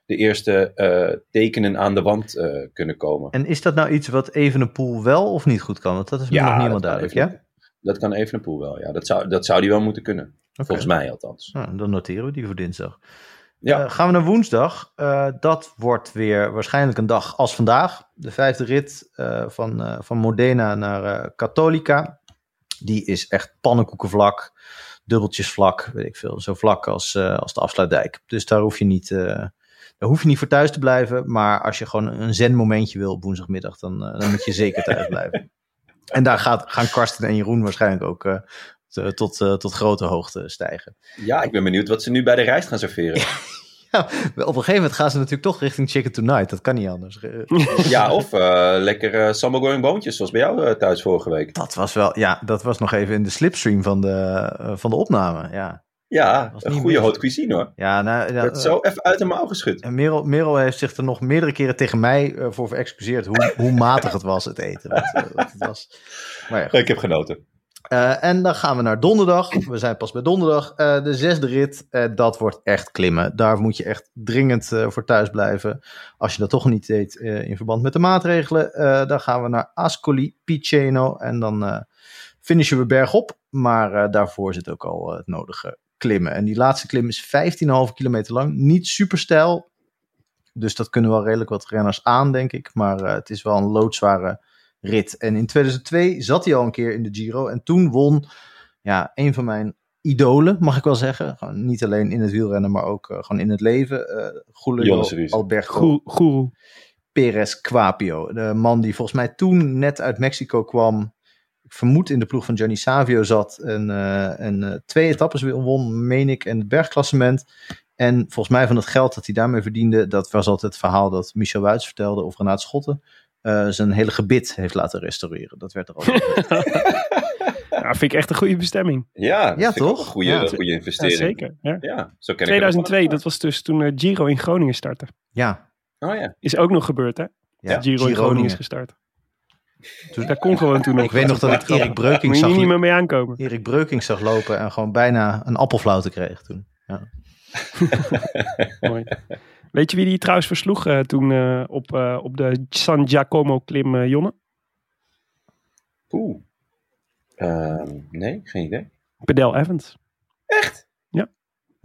de eerste eh, tekenen aan de wand eh, kunnen komen. En is dat nou iets wat Evenepoel wel of niet goed kan? Want dat is me nog niet helemaal duidelijk, ja? Dat kan Evenepoel wel, ja. Dat zou, dat zou die wel moeten kunnen. Volgens mij althans. Nou, dan noteren we die voor dinsdag. Ja. Eh, gaan we naar woensdag. Dat wordt weer waarschijnlijk een dag als vandaag. De vijfde rit van, van Modena naar Cattolica. Die is echt pannenkoekenvlak, dubbeltjes vlak, weet ik veel. Zo vlak als, als de afsluitdijk. Dus daar hoef je niet... daar hoef je niet voor thuis te blijven. Maar als je gewoon een zen momentje wil op woensdagmiddag, dan, eh, dan moet je zeker thuis blijven. En daar gaat, gaan Karsten en Jeroen waarschijnlijk ook eh, tot, eh, tot grote hoogte stijgen. Ja, ik ben benieuwd wat ze nu bij de rijst gaan serveren. Ja, op een gegeven moment gaan ze natuurlijk toch richting Chicken Tonight. Dat kan niet anders. Ja, of lekker eh sambal going boontjes, zoals bij jou thuis vorige week. Dat was wel, ja, dat was nog even in de slipstream van de, van de opname. Ja, Ja, een goede mis. haute cuisine hoor. ja nou, ja, Werd zo even uit de mouw geschud. En Merel, Merel heeft zich er nog meerdere keren tegen mij eh, voor verexcuseerd hoe, hoe matig het was, het eten. Wat, eh, wat het was. Maar ja. Ik heb genoten. Eh, en dan gaan we naar donderdag. We zijn pas bij donderdag. Eh, de zesde rit, eh, dat wordt echt klimmen. Daar moet je echt dringend eh, voor thuis blijven. Als je dat toch niet deed eh, in verband met de maatregelen. eh, dan gaan we naar Ascoli Piceno. En dan eh, finishen we bergop. Maar eh, daarvoor zit ook al eh, het nodige klimmen. En die laatste klim is 15,5 kilometer lang. Niet super steil. Dus dat kunnen wel redelijk wat renners aan, denk ik. Maar eh, het is wel een loodzware rit. En in 2002 zat hij al een keer in de Giro. En toen won ja, een van mijn idolen, mag ik wel zeggen. Gewoon niet alleen in het wielrennen, maar ook eh, gewoon in het leven. eh Julio. Alberto Goe- Goeroe. Perez Quapio. De man die volgens mij toen net uit Mexico kwam. Vermoed in de ploeg van Gianni Savio zat. En, eh, en eh, twee etappes weer won, meen ik. En het bergklassement. En volgens mij van het geld dat hij daarmee verdiende. Dat was altijd het verhaal dat Michel Wuits vertelde. Of Renaat Schotten. eh, zijn hele gebit heeft laten restaureren. Dat werd er altijd. Ja, vind ik echt een goede bestemming. Ja, Ja, vind ik ook toch? Een goede, Ja. goede Ja, investering. zeker. Ja. Ja, zo ken ik 2002, dat was dus toen Giro in Groningen startte. ja. Oh ja. Is ook nog gebeurd, hè? ja. Giro in Groningen is gestart. Dus dat kon gewoon toen nog. Ik weet nog dat ik Erik Moet je zag, niet meer mee aankomen. Erik Breukink zag lopen. En gewoon bijna een appelflauwte kreeg toen. Ja. Mooi. Weet je wie die trouwens versloeg eh, toen eh, op, eh, op de San Giacomo klim, Jonne? Oeh. Ehm, nee, geen idee. Pedel Evans.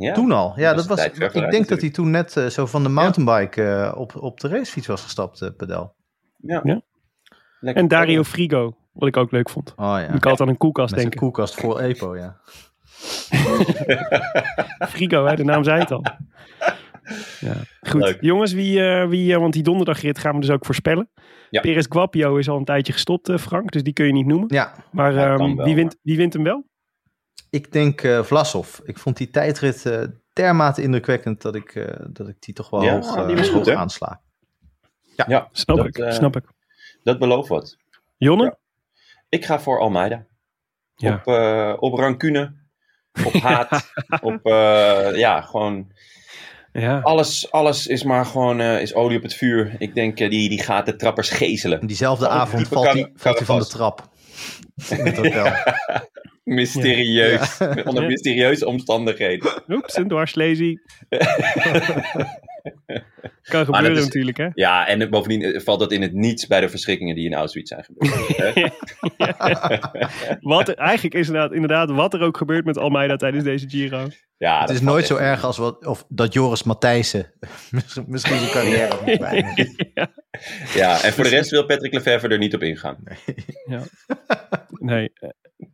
Ja. Toen al. Ja, Dat was, ik denk dat hij toen net eh, zo van de mountainbike eh, op, op de racefiets was gestapt, eh, pedel. Ja. Ja. Lekker. En Dario Frigo, wat ik ook leuk vond. Oh ja. Ik altijd aan een koelkast Met zijn denken. koelkast vol EPO, ja. Frigo, hè, de naam zei het al. Ja. Goed, Leuk. jongens, wie, eh, wie, eh, want die donderdagrit gaan we dus ook voorspellen. Ja. Perez Guapio is al een tijdje gestopt, eh, Frank, dus die kun je niet noemen. Ja, Maar Ja, ehm, wel, wie, wint, wie wint hem wel? ik denk eh Vlasov. Ik vond die tijdrit eh, dermate indrukwekkend dat ik, eh, dat ik die toch wel Ja, hoog, eh, die was goed, hoog hè? aansla. Ja, Snap dat, ik, snap ik. Dat belooft wat. Jonne? Ik ga voor Almeida. Ja. Op, eh, op rancune, op haat, op eh, ja, gewoon Ja. alles, alles is maar gewoon eh, is olie op het vuur. Ik denk eh, die, die gaat de trappers gezelen. En diezelfde Oh, avond valt valt hij van de trap. In het hotel. Mysterieus. Onder mysterieuze omstandigheden. Oeps, een dwarslesie. Kan gebeuren is- natuurlijk, hè? Ja, en bovendien eh, valt dat in het niets bij de verschrikkingen die in Auschwitz zijn gebeurd. hè? Wat, eigenlijk is inderdaad, inderdaad wat er ook gebeurt met Almeida tijdens deze Giro. Ja, Het is nooit zo erg als wat, of dat Joris Matthijssen misschien zijn carrière moet beëindigen. Ja, en voor de rest wil Patrick Lefevre er niet op ingaan. Nee, eh,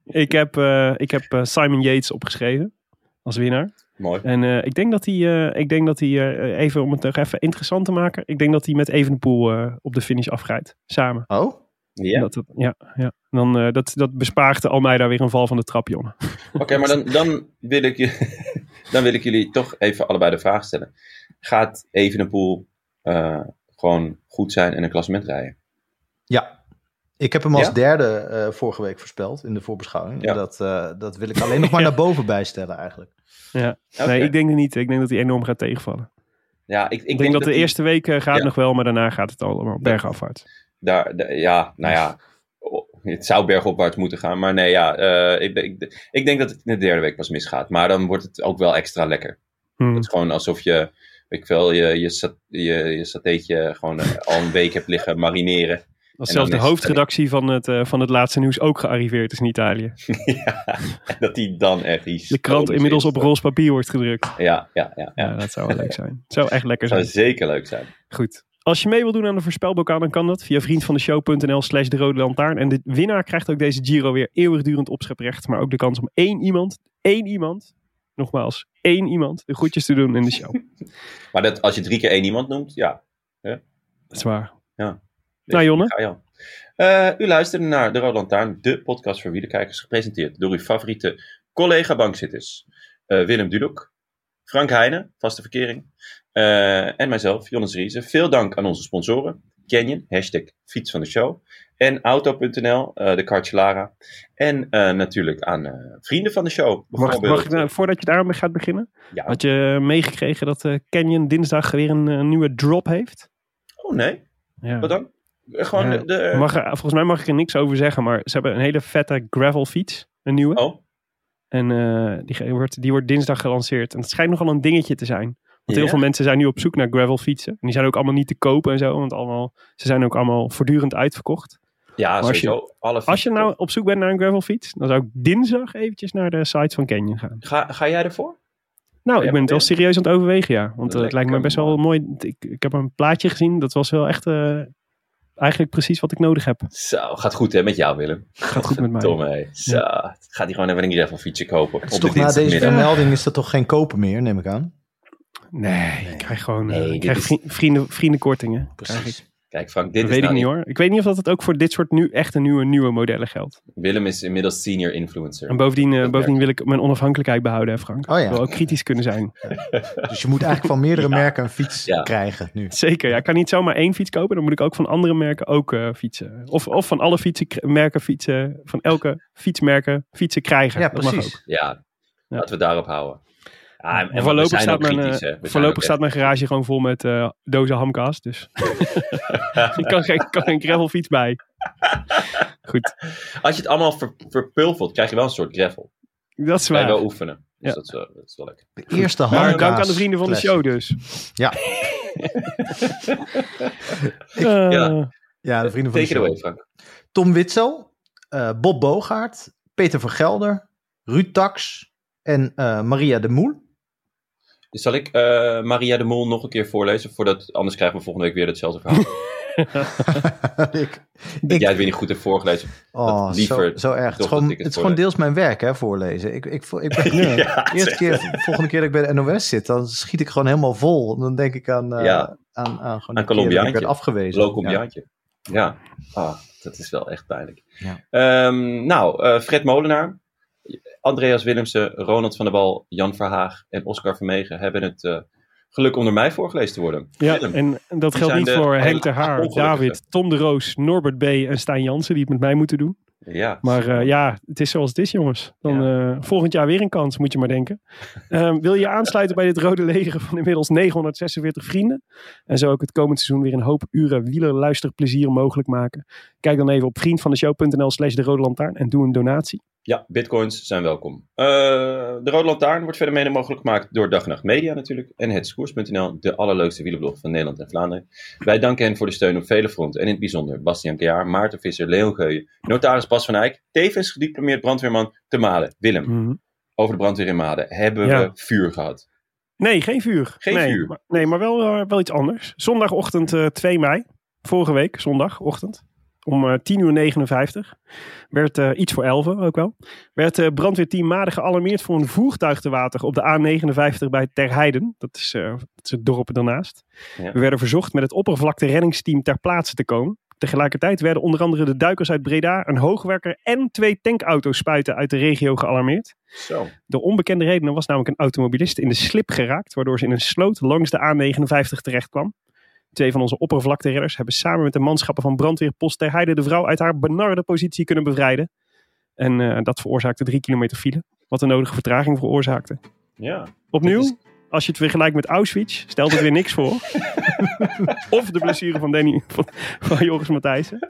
ik heb, eh, ik heb Simon Yates opgeschreven als winnaar. Mooi. En eh, ik denk dat hij, eh, ik denk dat hij eh, even om het nog even interessant te maken, ik denk dat hij met Evenepoel eh op de finish afrijdt. Samen. Oh? Ja, Dat, ja, ja. Dan, eh, dat, dat bespaart Almeida weer een val van de trap, jongen. oké, maar dan, dan, wil ik, je- dan wil ik jullie toch even allebei de vraag stellen. Gaat Evenepoel eh gewoon goed zijn en een klassement rijden? Ja. Ik heb hem als Ja? derde eh, vorige week voorspeld in de voorbeschouwing. Ja. En Dat, eh, dat wil ik alleen nog maar naar boven bijstellen eigenlijk. Ja. Nee, ik denk het niet. Ik denk dat hij enorm gaat tegenvallen. ja, ik, ik, Ik, denk, dat de die- eerste week eh, gaat Ja. nog wel, maar daarna gaat het allemaal bergafwaarts. Daar, da- ja, nou ja, oh, het zou bergopwaarts moeten gaan. Maar nee, ja, eh, ik, ik, ik denk dat het in de derde week pas misgaat. Maar dan wordt het ook wel extra lekker. Hmm. Het is gewoon alsof je, ik veel, je, je, sat- je, je satéetje gewoon al een week hebt liggen marineren. Als zelfs de is- hoofdredactie van het, eh, van het laatste nieuws ook gearriveerd is in Italië. ja, en dat die dan echt iets. De krant inmiddels op is. roze papier wordt gedrukt. Ja, ja, ja. Ja, ja. dat zou wel leuk zijn. Het zou echt lekker zou zijn. zeker leuk zijn. Goed. Als je mee wil doen aan de voorspelbokaal, dan kan dat via vriendvandeshow.nl slash de rode lantaarn. En de winnaar krijgt ook deze Giro weer eeuwigdurend opscheprecht. Maar ook de kans om één iemand, één iemand, nogmaals, één iemand, de groetjes te doen in de show. Maar dat, als je drie keer één iemand noemt, ja. Dat is waar. Ja. Nou, Jonne? Eh, u luisterde naar De Rode Lantaarn, de podcast voor wielerkijkers, gepresenteerd door uw favoriete collega-bankzitters. Eh, Willem Dudok, Frank Heijnen, vaste verkering, eh, en mijzelf, Jonas Riese. Veel dank aan onze sponsoren, Canyon, hashtag fiets van de show, en Auto.nl, de Cartelara, en natuurlijk aan vrienden van de show. Mag, ik, nou, voordat je daarmee gaat beginnen, Ja. had je meegekregen dat Canyon dinsdag weer een nieuwe drop heeft? Oh nee, Ja. wat dan? Gewoon Ja, de... Mag er- volgens mij mag ik er niks over zeggen, maar ze hebben een hele vette gravel fiets, een nieuwe. Oh, En eh, die, wordt, die wordt dinsdag gelanceerd. En het schijnt nogal een dingetje te zijn. Want heel veel mensen zijn nu op zoek naar gravel fietsen. En die zijn ook allemaal niet te kopen en zo. Want allemaal, ze zijn ook allemaal voortdurend uitverkocht. ja, als je- alle Als je nou op zoek bent naar een gravel fiets, dan zou ik dinsdag eventjes naar de site van Canyon gaan. Ga, ga jij ervoor? Nou, ik ben het wel serieus aan het overwegen, ja. Want eh, het lijkt me best wel mooi. Ik, ik heb een plaatje gezien. Dat was wel echt eh, eigenlijk precies wat ik nodig heb. Zo, gaat goed hè met jou Willem. Gaat goed met mij. Hé. Zo, gaat hij gewoon even een gravel fietsje kopen. Het is op de toch na deze vermelding is dat toch geen kopen meer, neem ik aan? Nee, ik krijg gewoon eh, ik krijg is- vrienden, vriendenkortingen. Precies. Kijk Frank, dit Dat is weet ik nou niet hoor. Ik weet niet of dat het ook voor dit soort nu echt een nieuwe, nieuwe modellen geldt. Willem is inmiddels senior influencer. En bovendien, eh, bovendien wil ik mijn onafhankelijkheid behouden, hè Frank. Oh ja. Ik wil ook kritisch kunnen zijn. Dus je moet eigenlijk van meerdere Ja. merken een fiets Ja. krijgen nu. Zeker, ja. Ik kan niet zomaar één fiets kopen. Dan moet ik ook van andere merken ook eh, fietsen. Of, of van alle fietsenmerken fietsen. Van elke fietsmerken fietsen krijgen. Ja, Dat mag precies. ook. Ja, laten we daarop houden. Ja, en, voorlopig staat, mijn, kritisch, eh, voorlopig staat mijn garage gewoon vol met eh, dozen hamkaas. Dus ik kan geen, kan geen gravelfiets bij. Goed, Als je het allemaal ver, verpulvert, krijg je wel een soort gravel. dat is Kan je waar. wel oefenen. Dus Ja. dat, is wel, dat is wel lekker. De eerste Maar handkaas dank aan de vrienden van de show dus. Ja. Eh, Ja. Ja, de vrienden van Take de it show. away, Frank. Tom Witzel, eh, Bob Bogaert, Peter van Gelder, Ruud Tax en eh, Maria de Moel. Dus zal ik eh, Maria de Mol nog een keer voorlezen? Voordat, anders krijgen we volgende week weer hetzelfde verhaal. ik, Dat ik, jij het weer niet goed hebt voorgelezen. oh, liever zo, zo erg. Het is gewoon, dat ik het het is gewoon voorlees. deels mijn werk, hè, voorlezen. Ik, ik, ik, ben, Ja, de eerste keer, volgende keer dat ik bij de NOS zit, dan schiet ik gewoon helemaal vol. Dan denk ik aan, eh Ja. aan, aan, gewoon Aan keer dat ik Colombiaantje. werd afgewezen. Lokombiaantje. Ja. Ah, dat is wel echt pijnlijk. Ja. Ehm, nou, eh, Fred Molenaar, Andreas Willemsen, Ronald van der Bal, Jan Verhaag en Oscar Vermegen hebben het eh, geluk om door mij voorgelezen te worden. Ja, Willem, en dat geldt niet de voor Henk ter Haar. David, Tom de Roos, Norbert B. en Stijn Jansen die het met mij moeten doen. ja. Maar eh, ja, het is zoals het is, jongens. Dan eh, volgend jaar weer een kans, moet je maar denken. Ehm, wil je je aansluiten bij dit rode leger van inmiddels 946 vrienden? En zo ook het komend seizoen weer een hoop uren wielerluisterplezier mogelijk maken? Kijk dan even op vriendvandeshow.nl slash de rode lantaarn en doe een donatie. Ja, bitcoins zijn welkom. Eh, de Rode Lantaarn wordt verder mede mogelijk gemaakt door Dag en Nacht Media natuurlijk. En hetskoers.nl, de allerleukste wielerblog van Nederland en Vlaanderen. Wij danken hen voor de steun op vele fronten. En in het bijzonder Bastiaan Kejaar, Maarten Visser, Leon Geuyen, notaris Bas van Eyck, tevens gediplomeerd brandweerman te Malen. Willem, Mhm. over de brandweer in Maden hebben Ja. we vuur gehad. Nee, geen vuur. Geen nee, vuur. Maar, nee, maar wel, eh, wel iets anders. Zondagochtend eh, 2 mei, vorige week, zondagochtend, om eh 10 uur 59, werd eh, iets voor 11 ook wel, werd eh brandweerteam Maden gealarmeerd voor een voertuig te water op de A59 bij Terheiden. Dat is, eh, dat is het dorp daarnaast. Ja. We werden verzocht met het oppervlakte reddingsteam ter plaatse te komen. Tegelijkertijd werden onder andere de duikers uit Breda, een hoogwerker en twee tankauto's spuiten uit de regio gealarmeerd. Zo. De onbekende reden was namelijk een automobilist in de slip geraakt, waardoor ze in een sloot langs de A59 terecht kwam. Twee van onze oppervlakteredders hebben samen met de manschappen van brandweerpost Ter Heide de vrouw uit haar benarde positie kunnen bevrijden. En eh, dat veroorzaakte drie kilometer file, wat de nodige vertraging veroorzaakte. Ja. Opnieuw, als je het vergelijkt met Auschwitz, stelt het weer niks voor. of de blessure van Danny, van, van Joris Matthijssen.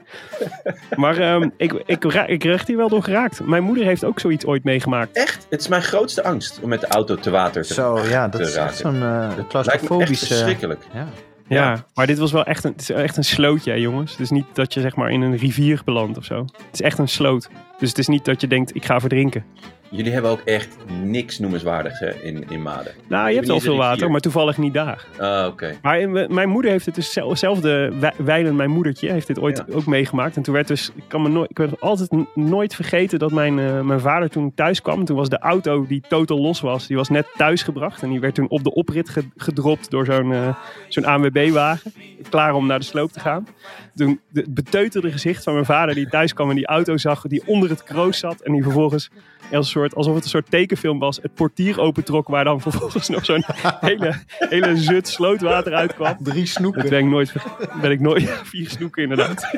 Maar ehm, ik, ik, ra- ik werd hier wel door geraakt. Mijn moeder heeft ook zoiets ooit meegemaakt. Echt, het is mijn grootste angst om met de auto te water te Zo, ja, dat is eh lijkt me echt claustrofobische... verschrikkelijk. ja. Ja, maar dit was wel echt een, het is echt een slootje, hè, jongens. Het is niet dat je zeg maar in een rivier belandt of zo. Het is echt een sloot. Dus het is niet dat je denkt, ik ga verdrinken. Jullie hebben ook echt niks noemenswaardigs hè, in, in Maden. Nou, je hebt wel veel water, maar toevallig niet daar. Ah, oké. Maar in- we- mijn moeder heeft het dus zelf- zelfde wijlen, mijn moedertje, heeft dit ooit Ja. ook meegemaakt. En toen werd dus, ik kan me nooit, ik werd altijd nooit vergeten dat mijn, eh, mijn vader toen thuis kwam. Toen was de auto die totaal los was, die was net thuisgebracht. En die werd toen op de oprit ge- gedropt door zo'n eh, zo'n ANWB-wagen. Klaar om naar de sloop te gaan. Toen het beteuterde gezicht van mijn vader die thuis kwam en die auto zag, die onder het kroos zat. En die vervolgens, als soort, alsof het een soort tekenfilm was, het portier opentrok. Waar dan vervolgens nog zo'n hele, hele zut slootwater uitkwam. Drie snoeken. Dat ben ik nooit, ben ik nooit vier snoeken inderdaad.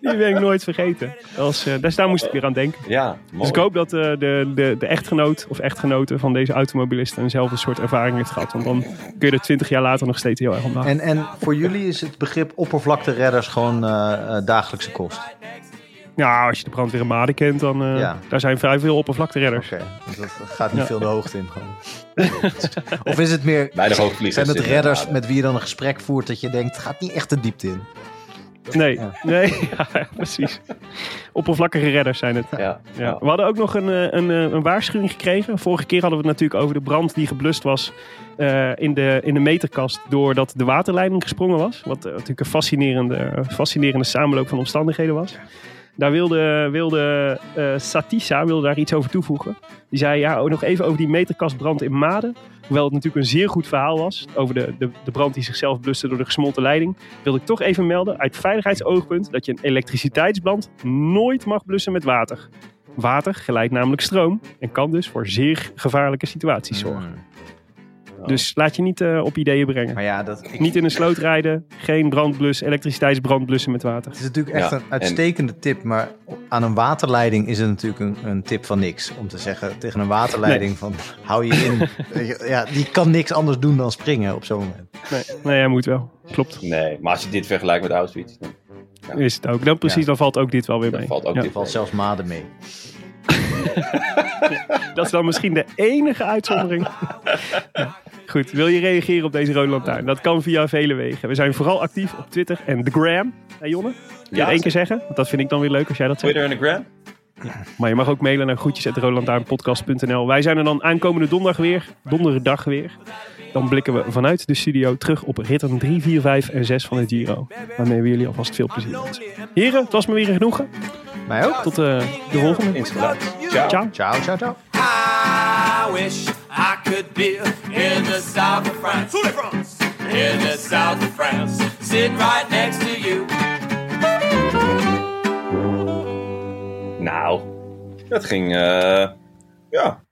Die ben ik nooit vergeten. Was, eh, dus daar moest ik weer aan denken. Ja, mooi. Dus ik hoop dat eh, de, de, de echtgenoot of echtgenote van deze automobilist eenzelfde soort ervaring heeft gehad. Want dan kun je er twintig jaar later nog steeds heel erg om lachen. En, en voor jullie is het begrip oppervlakteredders gewoon eh, eh, dagelijkse kost. Ja, als je de brandweer in Maden kent, dan eh, Ja. daar zijn vrij veel oppervlakteredders. Oké, dus dat gaat niet Ja. veel de hoogte in gewoon. of is het meer, hoogvliegers. zijn het in redders Maden. met wie je dan een gesprek voert dat je denkt, het gaat niet echt de diepte in. Nee, Ja. nee ja, precies. Oppervlakkige redders zijn het. Ja, Ja. We hadden ook nog een, eh, een, eh, een waarschuwing gekregen. Vorige keer hadden we het natuurlijk over de brand die geblust was eh, in, de, in de meterkast doordat de waterleiding gesprongen was. Wat eh, natuurlijk een fascinerende, fascinerende samenloop van omstandigheden was. Daar wilde, wilde eh, Satissa wilde daar iets over toevoegen. Die zei ja, ook nog even over die meterkastbrand in Maden. Hoewel het natuurlijk een zeer goed verhaal was over de, de, de brand die zichzelf bluste door de gesmolten leiding. Wilde ik toch even melden uit veiligheidsoogpunt dat je een elektriciteitsbrand nooit mag blussen met water. Water geleidt namelijk stroom en kan dus voor zeer gevaarlijke situaties zorgen. Dus laat je niet eh, op ideeën brengen. Maar ja, dat, ik, Niet in een sloot rijden, geen brandblus, elektriciteitsbrand blussen met water. het is natuurlijk echt Ja, een uitstekende tip, maar aan een waterleiding is het natuurlijk een, een tip van niks. Om te zeggen tegen een waterleiding van, hou je in. Ja, die kan niks anders doen dan springen op zo'n moment. Nee, nee, hij moet wel. Klopt. Nee, maar als je dit vergelijkt met Auschwitz, dan, Is het ook. Dan precies, Ja. dan valt ook dit wel weer dan mee. valt ook Ja. dit Valt zelfs maden mee. Dat is dan misschien de enige uitzondering. Ja. Goed, wil je reageren op deze Rode Lantaarn? Dat kan via vele wegen. We zijn vooral actief op Twitter en de Gram. Hé Jonne? Kun je Ja, het één keer zeggen? Want dat vind ik dan weer leuk als jij dat zegt. Twitter en de Gram? Maar je mag ook mailen naar groetjes.roodlantaarnpodcast.nl. Wij zijn er dan aankomende donderdag weer. Donderdag weer. Dan blikken we vanuit de studio terug op ritten 3, 4, 5 en 6 van het Giro. Waarmee we jullie alvast veel plezier wensen. Heren, het was me weer een genoegen. Mij ook. Tot eh, de volgende. Ciao. Ciao. Ciao, ciao, ciao. I wish I could be in the south of France. France. In the south of France. Sitting right next to you. Nou, dat ging, eh, ja.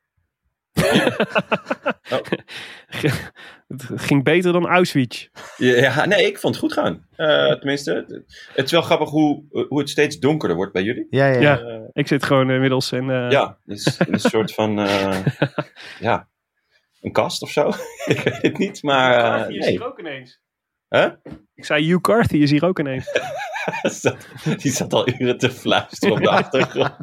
Het ging beter dan Auschwitz. Ja, nee, ik vond het goed gaan. Eh, tenminste, het is wel grappig hoe, hoe het steeds donkerder wordt bij jullie. Ja, ja. Ik zit gewoon inmiddels in... eh, Ja, het is een soort van, eh, ja, een kast of zo. ik weet het niet, maar eh, nee. ook ineens. Huh? Ik zei, Hugh Carthy is hier ook ineens. Die zat al uren te fluisteren op de achtergrond.